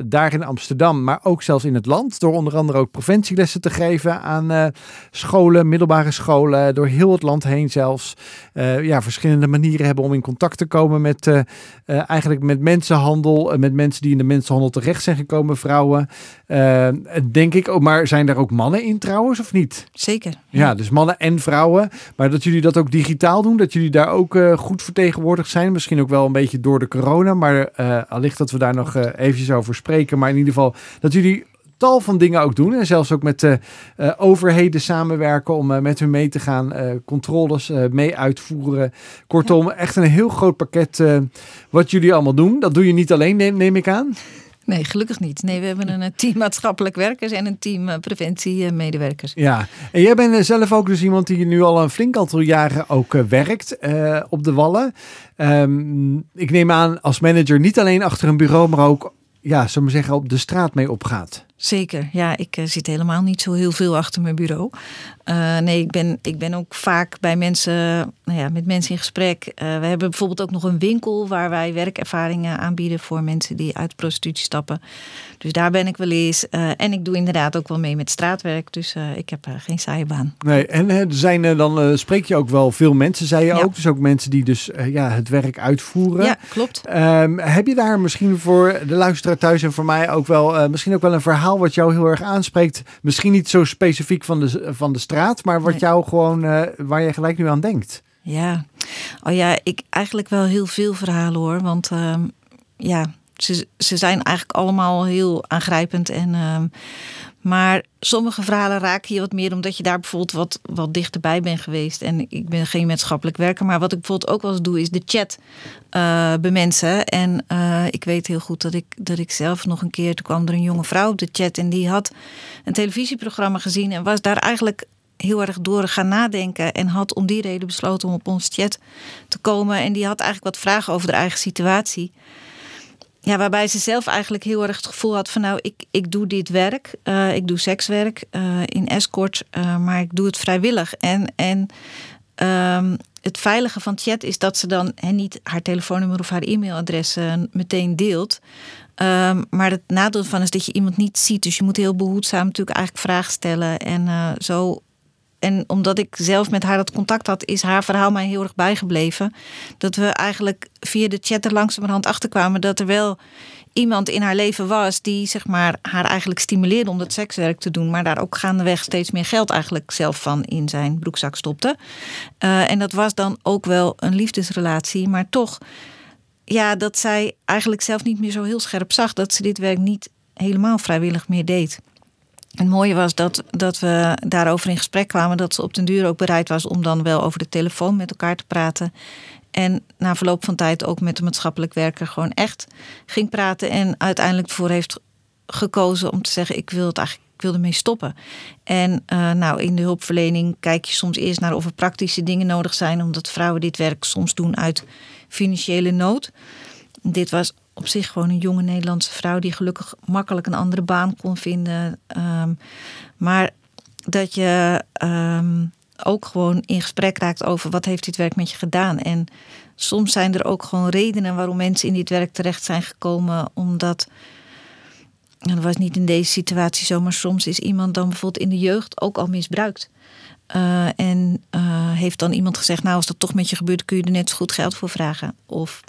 daar in Amsterdam, maar ook zelfs in het land. Door onder andere ook preventielessen te geven aan scholen, middelbare scholen. Door heel het land heen zelfs. ja, verschillende manieren hebben om in contact te komen met... Uh, eigenlijk met mensenhandel, uh, met mensen die in de mensenhandel terecht zijn gekomen, vrouwen. Uh, denk ik ook, maar zijn daar ook mannen in trouwens of niet? Zeker. Ja. ja, dus mannen en vrouwen. Maar dat jullie dat ook digitaal doen, dat jullie daar ook goed vertegenwoordigd zijn. Misschien ook wel een beetje door de corona, maar allicht dat we daar nog eventjes over spreken. Maar in ieder geval dat jullie tal van dingen ook doen. En zelfs ook met uh, uh, overheden samenwerken om uh, met hun mee te gaan. controles mee uitvoeren. Kortom, ja. echt een heel groot pakket wat jullie allemaal doen. Dat doe je niet alleen, neem, neem ik aan. Nee, gelukkig niet. Nee, we hebben een team maatschappelijk werkers en een team preventiemedewerkers. Ja, en jij bent zelf ook dus iemand die nu al een flink aantal jaren ook werkt op de Wallen. Um, ik neem aan als manager niet alleen achter een bureau, maar ook ja, zullen we zeggen, op de straat mee opgaat. Zeker, ja, ik uh, zit helemaal niet zo heel veel achter mijn bureau. Uh, nee, ik ben, ik ben ook vaak bij mensen, nou ja, met mensen in gesprek. Uh, we hebben bijvoorbeeld ook nog een winkel waar wij werkervaringen aanbieden voor mensen die uit prostitutie stappen. Dus daar ben ik wel eens. en ik doe inderdaad ook wel mee met straatwerk, dus ik heb geen saaie baan. Nee, en er zijn dan spreek je ook wel veel mensen, zei je ja. ook. Dus ook mensen die dus ja, het werk uitvoeren. Ja, klopt. Um, heb je daar misschien voor de luisteraar thuis en voor mij ook wel, misschien ook wel een verhaal wat jou heel erg aanspreekt. Misschien niet zo specifiek van de, van de straat, maar wat jou gewoon, uh, waar je gelijk nu aan denkt. Ja, oh ja, ik eigenlijk wel heel veel verhalen hoor. Want uh, ja, ze, ze zijn eigenlijk allemaal heel aangrijpend. En, uh, maar sommige verhalen raken je wat meer omdat je daar bijvoorbeeld wat, wat dichterbij bent geweest. En ik ben geen maatschappelijk werker, maar wat ik bijvoorbeeld ook wel eens doe, is de chat uh, bemensen. En uh, ik weet heel goed dat ik, dat ik zelf nog een keer, toen kwam er een jonge vrouw op de chat en die had een televisieprogramma gezien en was daar eigenlijk heel erg door gaan nadenken. En had om die reden besloten om op ons chat te komen. En die had eigenlijk wat vragen over de eigen situatie. Ja, waarbij ze zelf eigenlijk heel erg het gevoel had van nou, ik, ik doe dit werk. Uh, ik doe sekswerk uh, in escort, uh, maar ik doe het vrijwillig. En, en um, het veilige van chat is dat ze dan he, niet haar telefoonnummer of haar e-mailadres meteen deelt. Um, maar het nadeel van is dat je iemand niet ziet. Dus je moet heel behoedzaam natuurlijk eigenlijk vragen stellen. En zo en omdat ik zelf met haar dat contact had, is haar verhaal mij heel erg bijgebleven. Dat we eigenlijk via de chat er langzamerhand achterkwamen dat er wel iemand in haar leven was die zeg maar, haar eigenlijk stimuleerde om dat sekswerk te doen, maar daar ook gaandeweg steeds meer geld eigenlijk zelf van in zijn broekzak stopte. Uh, en dat was dan ook wel een liefdesrelatie, maar toch, ja, dat zij eigenlijk zelf niet meer zo heel scherp zag dat ze dit werk niet helemaal vrijwillig meer deed. Het mooie was dat, dat we daarover in gesprek kwamen. Dat ze op den duur ook bereid was om dan wel over de telefoon met elkaar te praten. En na verloop van tijd ook met de maatschappelijk werker gewoon echt ging praten. En uiteindelijk ervoor heeft gekozen om te zeggen: Ik wil het eigenlijk. Ik wil ermee stoppen. En uh, nou, in de hulpverlening kijk je soms eerst naar of er praktische dingen nodig zijn, omdat vrouwen dit werk soms doen uit financiële nood. Dit was op zich gewoon een jonge Nederlandse vrouw die gelukkig makkelijk een andere baan kon vinden. Um, maar dat je um, ook gewoon in gesprek raakt over wat heeft dit werk met je gedaan. En soms zijn er ook gewoon redenen waarom mensen in dit werk terecht zijn gekomen, omdat. En dat was niet in deze situatie zo, maar soms is iemand dan bijvoorbeeld in de jeugd ook al misbruikt. Uh, en uh, heeft dan iemand gezegd: Nou, als dat toch met je gebeurt, kun je er net zo goed geld voor vragen. Of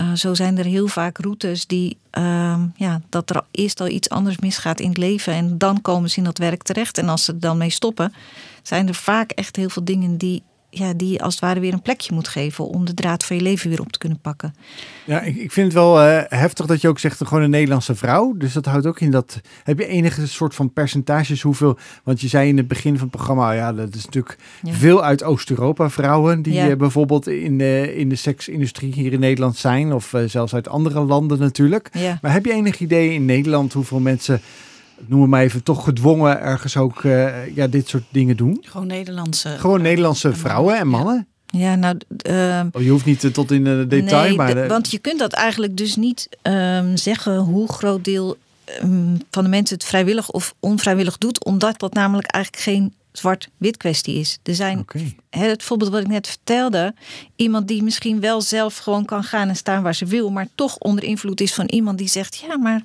uh, zo zijn er heel vaak routes die, uh, ja, dat er eerst al iets anders misgaat in het leven en dan komen ze in dat werk terecht. En als ze er dan mee stoppen, zijn er vaak echt heel veel dingen die ja, die als het ware weer een plekje moet geven om de draad van je leven weer op te kunnen pakken. Ja, ik, ik vind het wel uh, heftig dat je ook zegt gewoon een Nederlandse vrouw. Dus dat houdt ook in dat. Heb je enige soort van percentages hoeveel? Want je zei in het begin van het programma, ja, dat is natuurlijk ja. veel uit Oost-Europa vrouwen die ja. uh, bijvoorbeeld in de, in de seksindustrie hier in Nederland zijn, of uh, zelfs uit andere landen natuurlijk. Ja. Maar heb je enig idee in Nederland hoeveel mensen noem maar even, toch gedwongen ergens ook uh, ja, dit soort dingen doen? Gewoon Nederlandse. Gewoon Nederlandse uh, vrouwen en mannen? Ja, nou. Uh, oh, je hoeft niet tot in de detail, nee, maar. De, want je kunt dat eigenlijk dus niet um, zeggen hoe groot deel um, van de mensen het vrijwillig of onvrijwillig doet, omdat dat namelijk eigenlijk geen zwart-wit kwestie is. Er zijn, okay. het voorbeeld wat ik net vertelde, iemand die misschien wel zelf gewoon kan gaan en staan waar ze wil, maar toch onder invloed is van iemand die zegt: ja, maar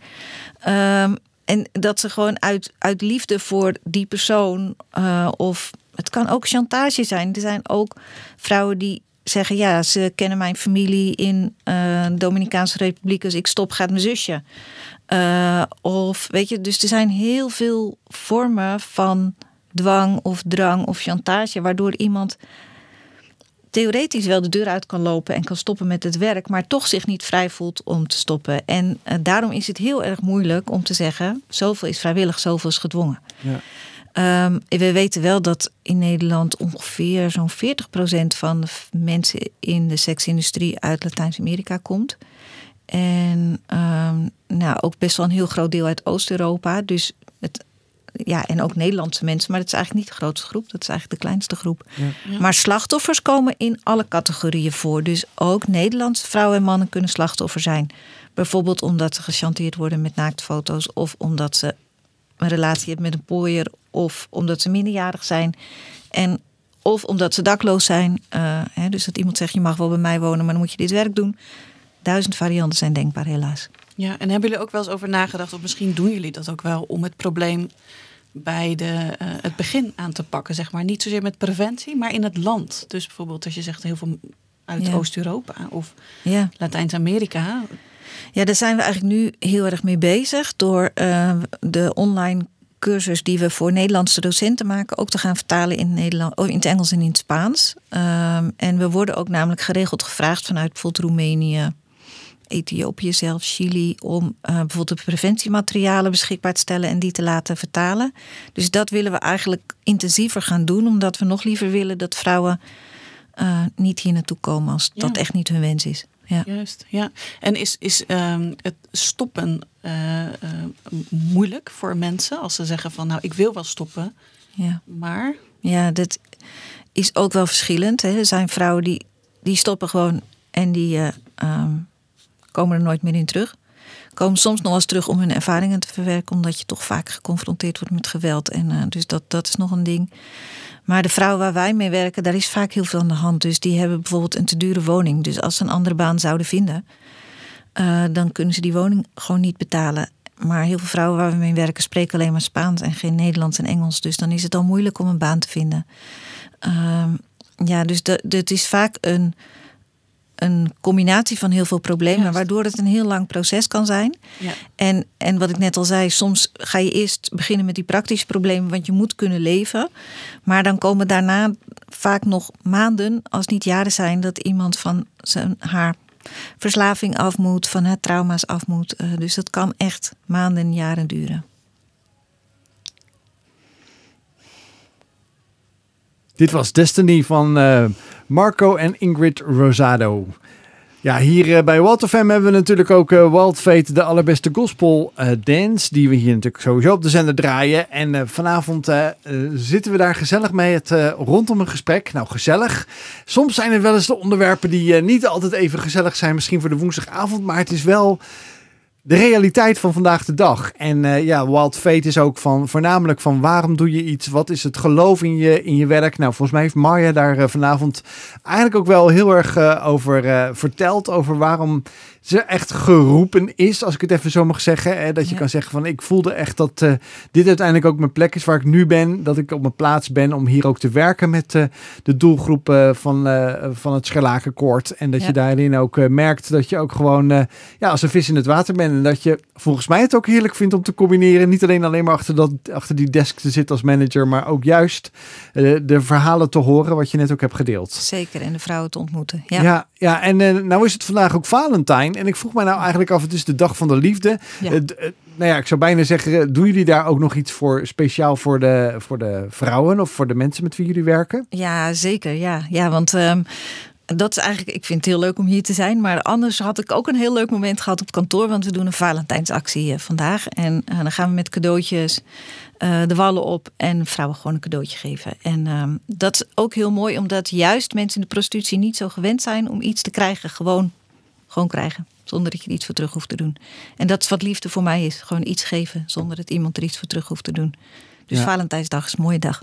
um, en dat ze gewoon uit, uit liefde voor die persoon, uh, of het kan ook chantage zijn. Er zijn ook vrouwen die zeggen: Ja, ze kennen mijn familie in de Dominicaanse Republiek, dus ik stop, gaat mijn zusje. Uh, of weet je, dus er zijn heel veel vormen van dwang of drang of chantage, waardoor iemand theoretisch wel de deur uit kan lopen en kan stoppen met het werk, maar toch zich niet vrij voelt om te stoppen. En uh, daarom is het heel erg moeilijk om te zeggen: zoveel is vrijwillig, zoveel is gedwongen. Ja. Um, we weten wel dat in Nederland ongeveer zo'n 40% van de mensen in de seksindustrie uit Latijns-Amerika komt. En um, nou, ook best wel een heel groot deel uit Oost-Europa. Dus ja, en ook Nederlandse mensen, maar dat is eigenlijk niet de grootste groep. Dat is eigenlijk de kleinste groep. Ja. Ja. Maar slachtoffers komen in alle categorieën voor. Dus ook Nederlandse vrouwen en mannen kunnen slachtoffer zijn. Bijvoorbeeld omdat ze gechanteerd worden met naaktfoto's, of omdat ze een relatie hebben met een pooier, of omdat ze minderjarig zijn. En of omdat ze dakloos zijn. Eh, hè, dus dat iemand zegt: je mag wel bij mij wonen, maar dan moet je dit werk doen. Duizend varianten zijn denkbaar, helaas. Ja, en hebben jullie ook wel eens over nagedacht, of misschien doen jullie dat ook wel, om het probleem bij de, eh, het begin aan te pakken, zeg maar. Niet zozeer met preventie, maar in het land. Dus bijvoorbeeld als je zegt heel veel uit Ja. Oost-Europa of Ja. Latijns-Amerika. Ja, daar zijn we eigenlijk nu heel erg mee bezig. Door eh, de online cursus die we voor Nederlandse docenten maken, ook te gaan vertalen in, Nederland, in het Engels en in het Spaans. Ehm, en we worden ook namelijk geregeld gevraagd vanuit bijvoorbeeld Roemenië, Ethiopië zelf, Chili, om eh, bijvoorbeeld de preventiematerialen beschikbaar te stellen en die te laten vertalen. Dus dat willen we eigenlijk intensiever gaan doen, omdat we nog liever willen dat vrouwen eh, niet hier naartoe komen als Ja. dat echt niet hun wens is. Ja. Juist, ja. En is, is ehm, het stoppen eh, moeilijk voor mensen als ze zeggen van nou ik wil wel stoppen, Ja. maar Ja, dat is ook wel verschillend. Hè. Er zijn vrouwen die, die stoppen gewoon en die eh, ehm, komen er nooit meer in terug. Komen soms nog eens terug om hun ervaringen te verwerken, omdat je toch vaak geconfronteerd wordt met geweld. En, eh, dus dat, dat is nog een ding. Maar de vrouwen waar wij mee werken, daar is vaak heel veel aan de hand. Dus die hebben bijvoorbeeld een te dure woning. Dus als ze een andere baan zouden vinden, eh, dan kunnen ze die woning gewoon niet betalen. Maar heel veel vrouwen waar we mee werken spreken alleen maar Spaans en geen Nederlands en Engels. Dus dan is het al moeilijk om een baan te vinden. Ehm, ja, dus dat het is vaak een, een combinatie van heel veel problemen, Juist. waardoor het een heel lang proces kan zijn. ja, En, en wat ik net al zei, soms ga je eerst beginnen met die praktische problemen, want je moet kunnen leven. Maar dan komen daarna vaak nog maanden, als niet jaren zijn, dat iemand van zijn, haar verslaving af moet, van haar trauma's af moet. Eh, dus dat kan echt maanden, jaren duren. Dit was Destiny van eh, Marco en Ingrid Rosado. Ja, hier eh, bij Wild FM hebben we natuurlijk ook Wild Fate, de allerbeste gospel dance, die we hier natuurlijk sowieso op de zender draaien. En vanavond zitten we daar gezellig mee het, rondom een gesprek. Nou, gezellig. Soms zijn er wel eens de onderwerpen die niet altijd even gezellig zijn, misschien voor de woensdagavond, maar het is wel de realiteit van vandaag de dag. En eh, ja, Wild Fate is ook van voornamelijk van waarom doe je iets? Wat is het geloof in je, in je werk? Nou, volgens mij heeft Marja daar eh, vanavond eigenlijk ook wel heel erg eh, over verteld. Over waarom ze echt geroepen is, als ik het even zo mag zeggen. Hè, dat je Ja. kan zeggen van ik voelde echt dat eh, dit uiteindelijk ook mijn plek is waar ik nu ben. Dat ik op mijn plaats ben om hier ook te werken met eh, de doelgroep eh, van, van het Scherlakenkoord. En dat Ja. je daarin ook merkt dat je ook gewoon ja, als een vis in het water bent. En dat je volgens mij het ook heerlijk vindt om te combineren. Niet alleen alleen maar achter, dat, achter die desk te zitten als manager, maar ook juist de verhalen te horen wat je net ook hebt gedeeld. Zeker, en de vrouwen te ontmoeten. Ja, Ja, ja, en nou is het vandaag ook Valentijn. En ik vroeg mij nou eigenlijk af, het is de dag van de liefde. Ja. Eh, nou ja, ik zou bijna zeggen, doen jullie daar ook nog iets voor speciaal voor de, voor de vrouwen of voor de mensen met wie jullie werken? Ja, zeker. Ja, ja want ehm, dat is eigenlijk, ik vind het heel leuk om hier te zijn. Maar anders had ik ook een heel leuk moment gehad op kantoor. Want we doen een Valentijnsactie eh, vandaag. En eh, dan gaan we met cadeautjes de wallen op en vrouwen gewoon een cadeautje geven. En ehm, dat is ook heel mooi, omdat juist mensen in de prostitutie niet zo gewend zijn om iets te krijgen. Gewoon, gewoon krijgen. Zonder dat je er iets voor terug hoeft te doen. En dat is wat liefde voor mij is. Gewoon iets geven zonder dat iemand er iets voor terug hoeft te doen. Dus Ja. Valentijnsdag is een mooie dag.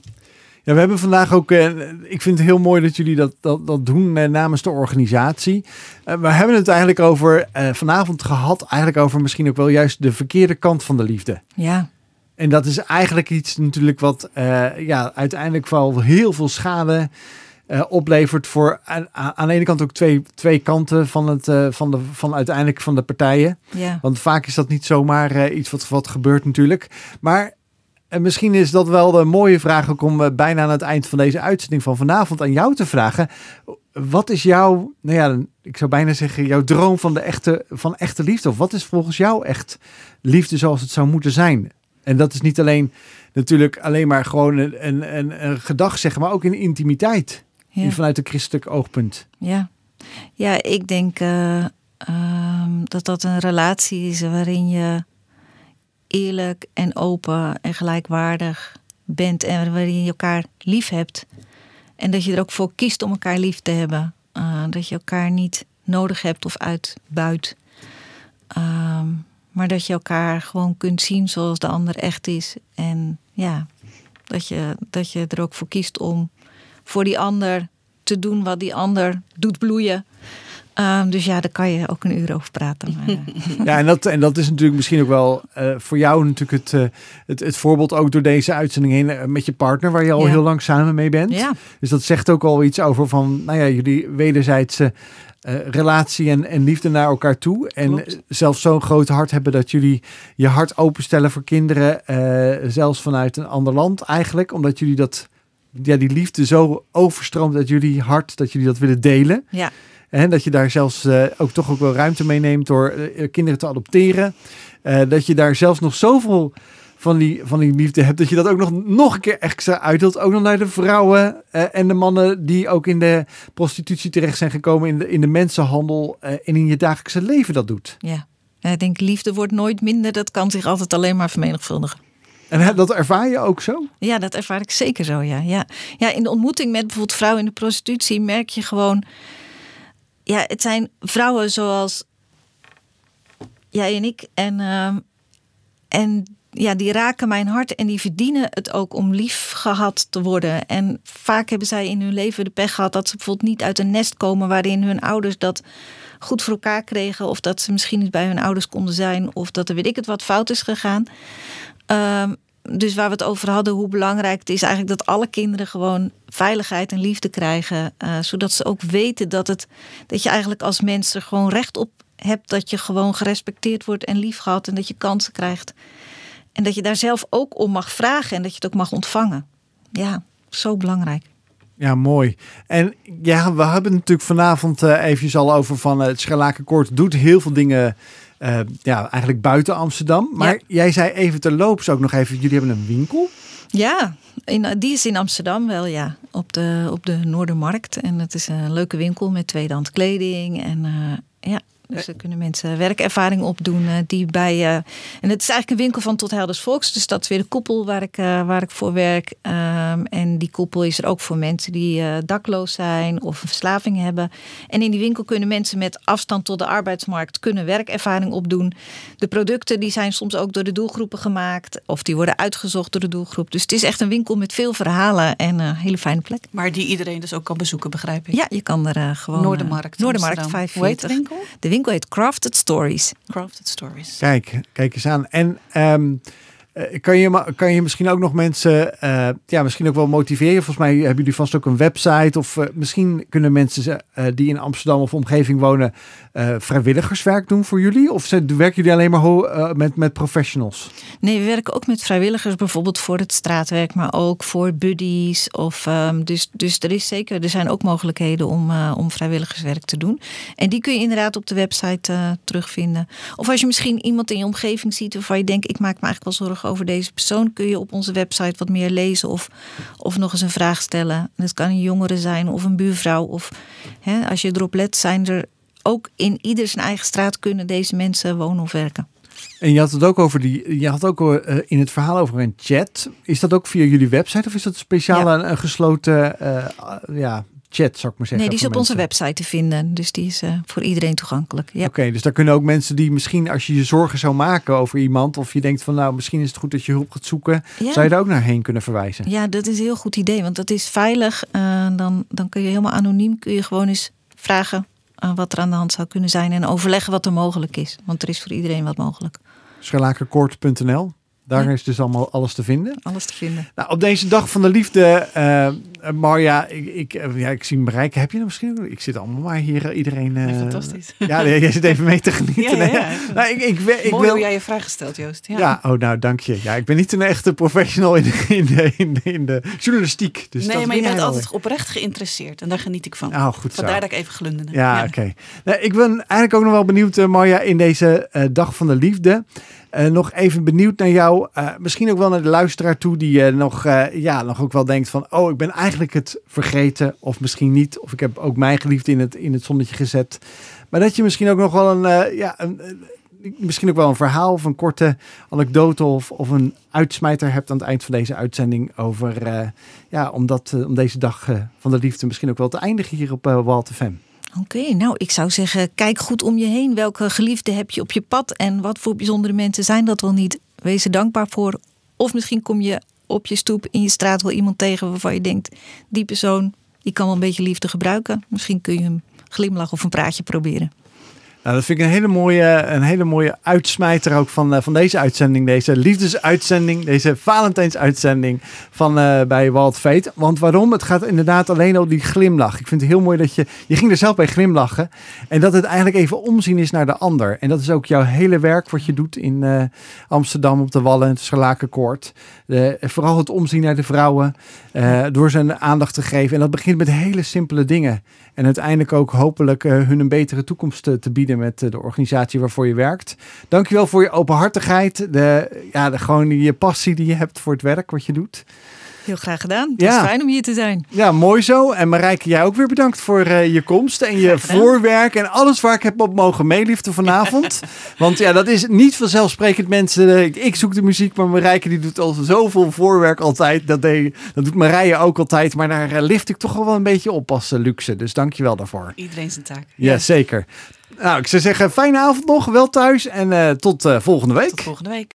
Ja, we hebben vandaag ook, eh, ik vind het heel mooi dat jullie dat, dat, dat doen eh, namens de organisatie. Eh, we hebben het eigenlijk over, eh, vanavond gehad, eigenlijk over misschien ook wel juist de verkeerde kant van de liefde. Ja, En dat is eigenlijk iets natuurlijk wat eh, ja, uiteindelijk wel heel veel schade eh, oplevert voor aan, aan de ene kant ook twee, twee kanten van, het, eh, van, de, van uiteindelijk van de partijen. ja. Want vaak is dat niet zomaar eh, iets wat, wat gebeurt natuurlijk. Maar misschien is dat wel de mooie vraag ook om bijna aan het eind van deze uitzending van vanavond aan jou te vragen. Wat is jouw, nou ja, ik zou bijna zeggen, jouw droom van de echte, van echte liefde? Of wat is volgens jou echt liefde zoals het zou moeten zijn? En dat is niet alleen natuurlijk alleen maar gewoon een, een, een, een gedag zeggen, maar ook in intimiteit. Ja. Vanuit een christelijk oogpunt. Ja, ja ik denk eh, ehm, dat dat een relatie is waarin je eerlijk en open en gelijkwaardig bent en waarin je elkaar lief hebt. En dat je er ook voor kiest om elkaar lief te hebben. Uh, dat je elkaar niet nodig hebt of uitbuit. Ehm, maar dat je elkaar gewoon kunt zien zoals de ander echt is. En ja, dat je, dat je er ook voor kiest om voor die ander te doen wat die ander doet bloeien. Ehm, dus ja, daar kan je ook een uur over praten. Maar, uh. ja, en dat, en dat is natuurlijk misschien ook wel uh, voor jou natuurlijk het, uh, het, het voorbeeld ook door deze uitzending heen met je partner, waar je al Ja. heel lang samen mee bent. Ja. Dus dat zegt ook al iets over van, nou ja, jullie wederzijdse eh, relatie en, en liefde naar elkaar toe. En Klopt. zelfs zo'n groot hart hebben dat jullie je hart openstellen voor kinderen, eh, zelfs vanuit een ander land eigenlijk, omdat jullie dat, ja, die liefde zo overstroomt uit jullie hart, dat jullie dat willen delen. Ja. En dat je daar zelfs eh, ook toch ook wel ruimte mee neemt door eh, kinderen te adopteren. Eh, dat je daar zelfs nog zoveel van die, van die liefde hebt, dat je dat ook nog, nog een keer extra uitdeelt. Ook nog naar de vrouwen eh, en de mannen die ook in de prostitutie terecht zijn gekomen, in de, in de mensenhandel eh, en in je dagelijkse leven dat doet. Ja. Ja, ik denk, liefde wordt nooit minder. Dat kan zich altijd alleen maar vermenigvuldigen. En dat ervaar je ook zo? Ja, dat ervaar ik zeker zo, ja. ja. Ja, in de ontmoeting met bijvoorbeeld vrouwen in de prostitutie merk je gewoon... Ja, het zijn vrouwen zoals jij en ik. En, ehm, en ja, die raken mijn hart en die verdienen het ook om lief gehad te worden. En vaak hebben zij in hun leven de pech gehad dat ze bijvoorbeeld niet uit een nest komen waarin hun ouders dat goed voor elkaar kregen. Of dat ze misschien niet bij hun ouders konden zijn. Of dat er weet ik het wat fout is gegaan. Ehm, dus waar we het over hadden, hoe belangrijk het is eigenlijk dat alle kinderen gewoon veiligheid en liefde krijgen. eh, zodat ze ook weten dat, het, dat je eigenlijk als mens er gewoon recht op hebt. Dat je gewoon gerespecteerd wordt en lief gehad en dat je kansen krijgt. En dat je daar zelf ook om mag vragen en dat je het ook mag ontvangen. Ja, zo belangrijk. Ja, mooi. En ja, we hebben natuurlijk vanavond eh eventjes al over van eh, het Scharlakenkoord doet heel veel dingen, eh, ja, eigenlijk buiten Amsterdam. Maar Ja. jij zei even terloops ook nog even, jullie hebben een winkel. Ja, in, die is in Amsterdam wel, ja. Op de, op de Noordermarkt. En het is een leuke winkel met tweedehands kleding. En eh, ja, dus daar kunnen mensen werkervaring opdoen. eh, die bij, eh, en het is eigenlijk een winkel van Tot Helders Volks. Dus dat is weer de koepel waar ik, eh, waar ik voor werk. Ehm, en die koepel is er ook voor mensen die eh, dakloos zijn of een verslaving hebben. En in die winkel kunnen mensen met afstand tot de arbeidsmarkt kunnen werkervaring opdoen. De producten die zijn soms ook door de doelgroepen gemaakt. Of die worden uitgezocht door de doelgroep. Dus het is echt een winkel met veel verhalen en een hele fijne plek. Maar die iedereen dus ook kan bezoeken, begrijp ik. Ja, je kan er eh, gewoon... eh, Noordermarkt. Noordermarkt Amsterdam. 45. Hoe heet de winkel? De winkel heet Crafted Stories. Crafted Stories. Kijk, kijk eens aan. En ehm, eh, kan, je, kan je misschien ook nog mensen, eh, ja, misschien ook wel motiveren? Volgens mij hebben jullie vast ook een website. Of eh, misschien kunnen mensen eh, die in Amsterdam of omgeving wonen eh, vrijwilligerswerk doen voor jullie? Of werken jullie alleen maar eh, met, met professionals? Nee, we werken ook met vrijwilligers, bijvoorbeeld voor het straatwerk, maar ook voor buddies. Of, ehm, dus, dus er is zeker, er zijn ook mogelijkheden om, eh, om vrijwilligerswerk te doen. En die kun je inderdaad op de website eh, terugvinden. Of als je misschien iemand in je omgeving ziet waarvan je denkt, ik maak me eigenlijk wel zorgen over deze persoon, kun je op onze website wat meer lezen of, of nog eens een vraag stellen. Dat kan een jongere zijn of een buurvrouw. Of hè, als je erop let, zijn er ook in ieder zijn eigen straat kunnen deze mensen wonen of werken. En je had het ook over die, je had ook eh, in het verhaal over een chat. Is dat ook via jullie website of is dat speciaal een, een gesloten eh, ja, chat, zou ik maar zeggen? Nee, die is op onze website te vinden. Dus die is eh, voor iedereen toegankelijk. Ja. Oké, dus daar kunnen ook mensen die misschien als je je zorgen zou maken over iemand, of je denkt van nou misschien is het goed dat je hulp gaat zoeken, Ja. zou je daar ook naar heen kunnen verwijzen? ja, dat is een heel goed idee. Want dat is veilig. Eh, dan, dan kun je helemaal anoniem kun je gewoon eens vragen eh, wat er aan de hand zou kunnen zijn. En overleggen wat er mogelijk is. Want er is voor iedereen wat mogelijk. Scharlakenkoord.nl, daar Ja. is dus allemaal alles te vinden. Alles te vinden. Nou, op deze dag van de liefde, eh, Marja, ik, ik, eh, ja, ik zie hem bereiken. Heb je hem misschien? Ik zit allemaal maar hier iedereen. Fantastisch. Ja, jij zit even mee te genieten. Ja, ja. Nou, ik, ik, Mooi wil, hoe jij je vraag gesteld, Joost. Ja. Ja, oh nou, dank je. Ja, ik ben niet een echte professional in de, in de, in de, in de journalistiek. Dus nee, dat maar je ben bent altijd oprecht geïnteresseerd. En daar geniet ik van. Oh, goed zo. Vandaar dat ik even glunderde. Ja, oké. Nou, ik ben eigenlijk ook nog wel benieuwd, Marja, in deze Dag van de Liefde. Eh, nog even benieuwd naar jou. eh, misschien ook wel naar de luisteraar toe, die eh, nog, ja, nog ook wel denkt van... oh, ik ben eigenlijk het vergeten, of misschien niet. Of ik heb ook mijn geliefde in het, in het zonnetje gezet. Maar dat je misschien ook nog wel een, ja, een, misschien ook wel een verhaal of een korte anekdote of, of een uitsmijter hebt aan het eind van deze uitzending over, ja, om, dat, om deze dag van de liefde misschien ook wel te eindigen hier op Walt FM. Oké, nou ik zou zeggen, kijk goed om je heen. Welke geliefde heb je op je pad en wat voor bijzondere mensen zijn dat wel niet? Wees er dankbaar voor. Of misschien kom je op je stoep in je straat wel iemand tegen waarvan je denkt, die persoon die kan wel een beetje liefde gebruiken. Misschien kun je een glimlach of een praatje proberen. Nou, dat vind ik een hele mooie, een hele mooie uitsmijter ook van, uh, van deze uitzending. Deze liefdesuitzending, deze Valentijnsuitzending van uh, bij Walt Fate. Want waarom? Het gaat inderdaad alleen om die glimlach. Ik vind het heel mooi dat je, je ging er zelf bij glimlachen. En dat het eigenlijk even omzien is naar de ander. En dat is ook jouw hele werk wat je doet in uh, Amsterdam op de Wallen, het Scharlakenkoord. Vooral het omzien naar de vrouwen, door ze aandacht te geven. En dat begint met hele simpele dingen. En uiteindelijk ook hopelijk hun een betere toekomst te bieden met eh, de organisatie waarvoor je werkt. Dankjewel voor je openhartigheid, de, ja, de, gewoon je passie die je hebt voor het werk wat je doet. Heel graag gedaan. Het ja. is fijn om hier te zijn. Ja, mooi zo. En Marijke, jij ook weer bedankt voor uh, je komst en je voorwerk en alles waar ik heb op mogen meeliften vanavond. Want ja, dat is niet vanzelfsprekend mensen. Ik, ik, zoek de muziek, maar Marijke die doet al zoveel voorwerk altijd. Dat, deed, dat doet Marije ook altijd. Maar daar uh, lift ik toch wel een beetje op als uh, luxe. Dus dankjewel daarvoor. Iedereen zijn taak. Ja, ja, zeker. Nou, ik zou zeggen, fijne avond nog. Wel thuis en tot volgende week. Tot volgende week.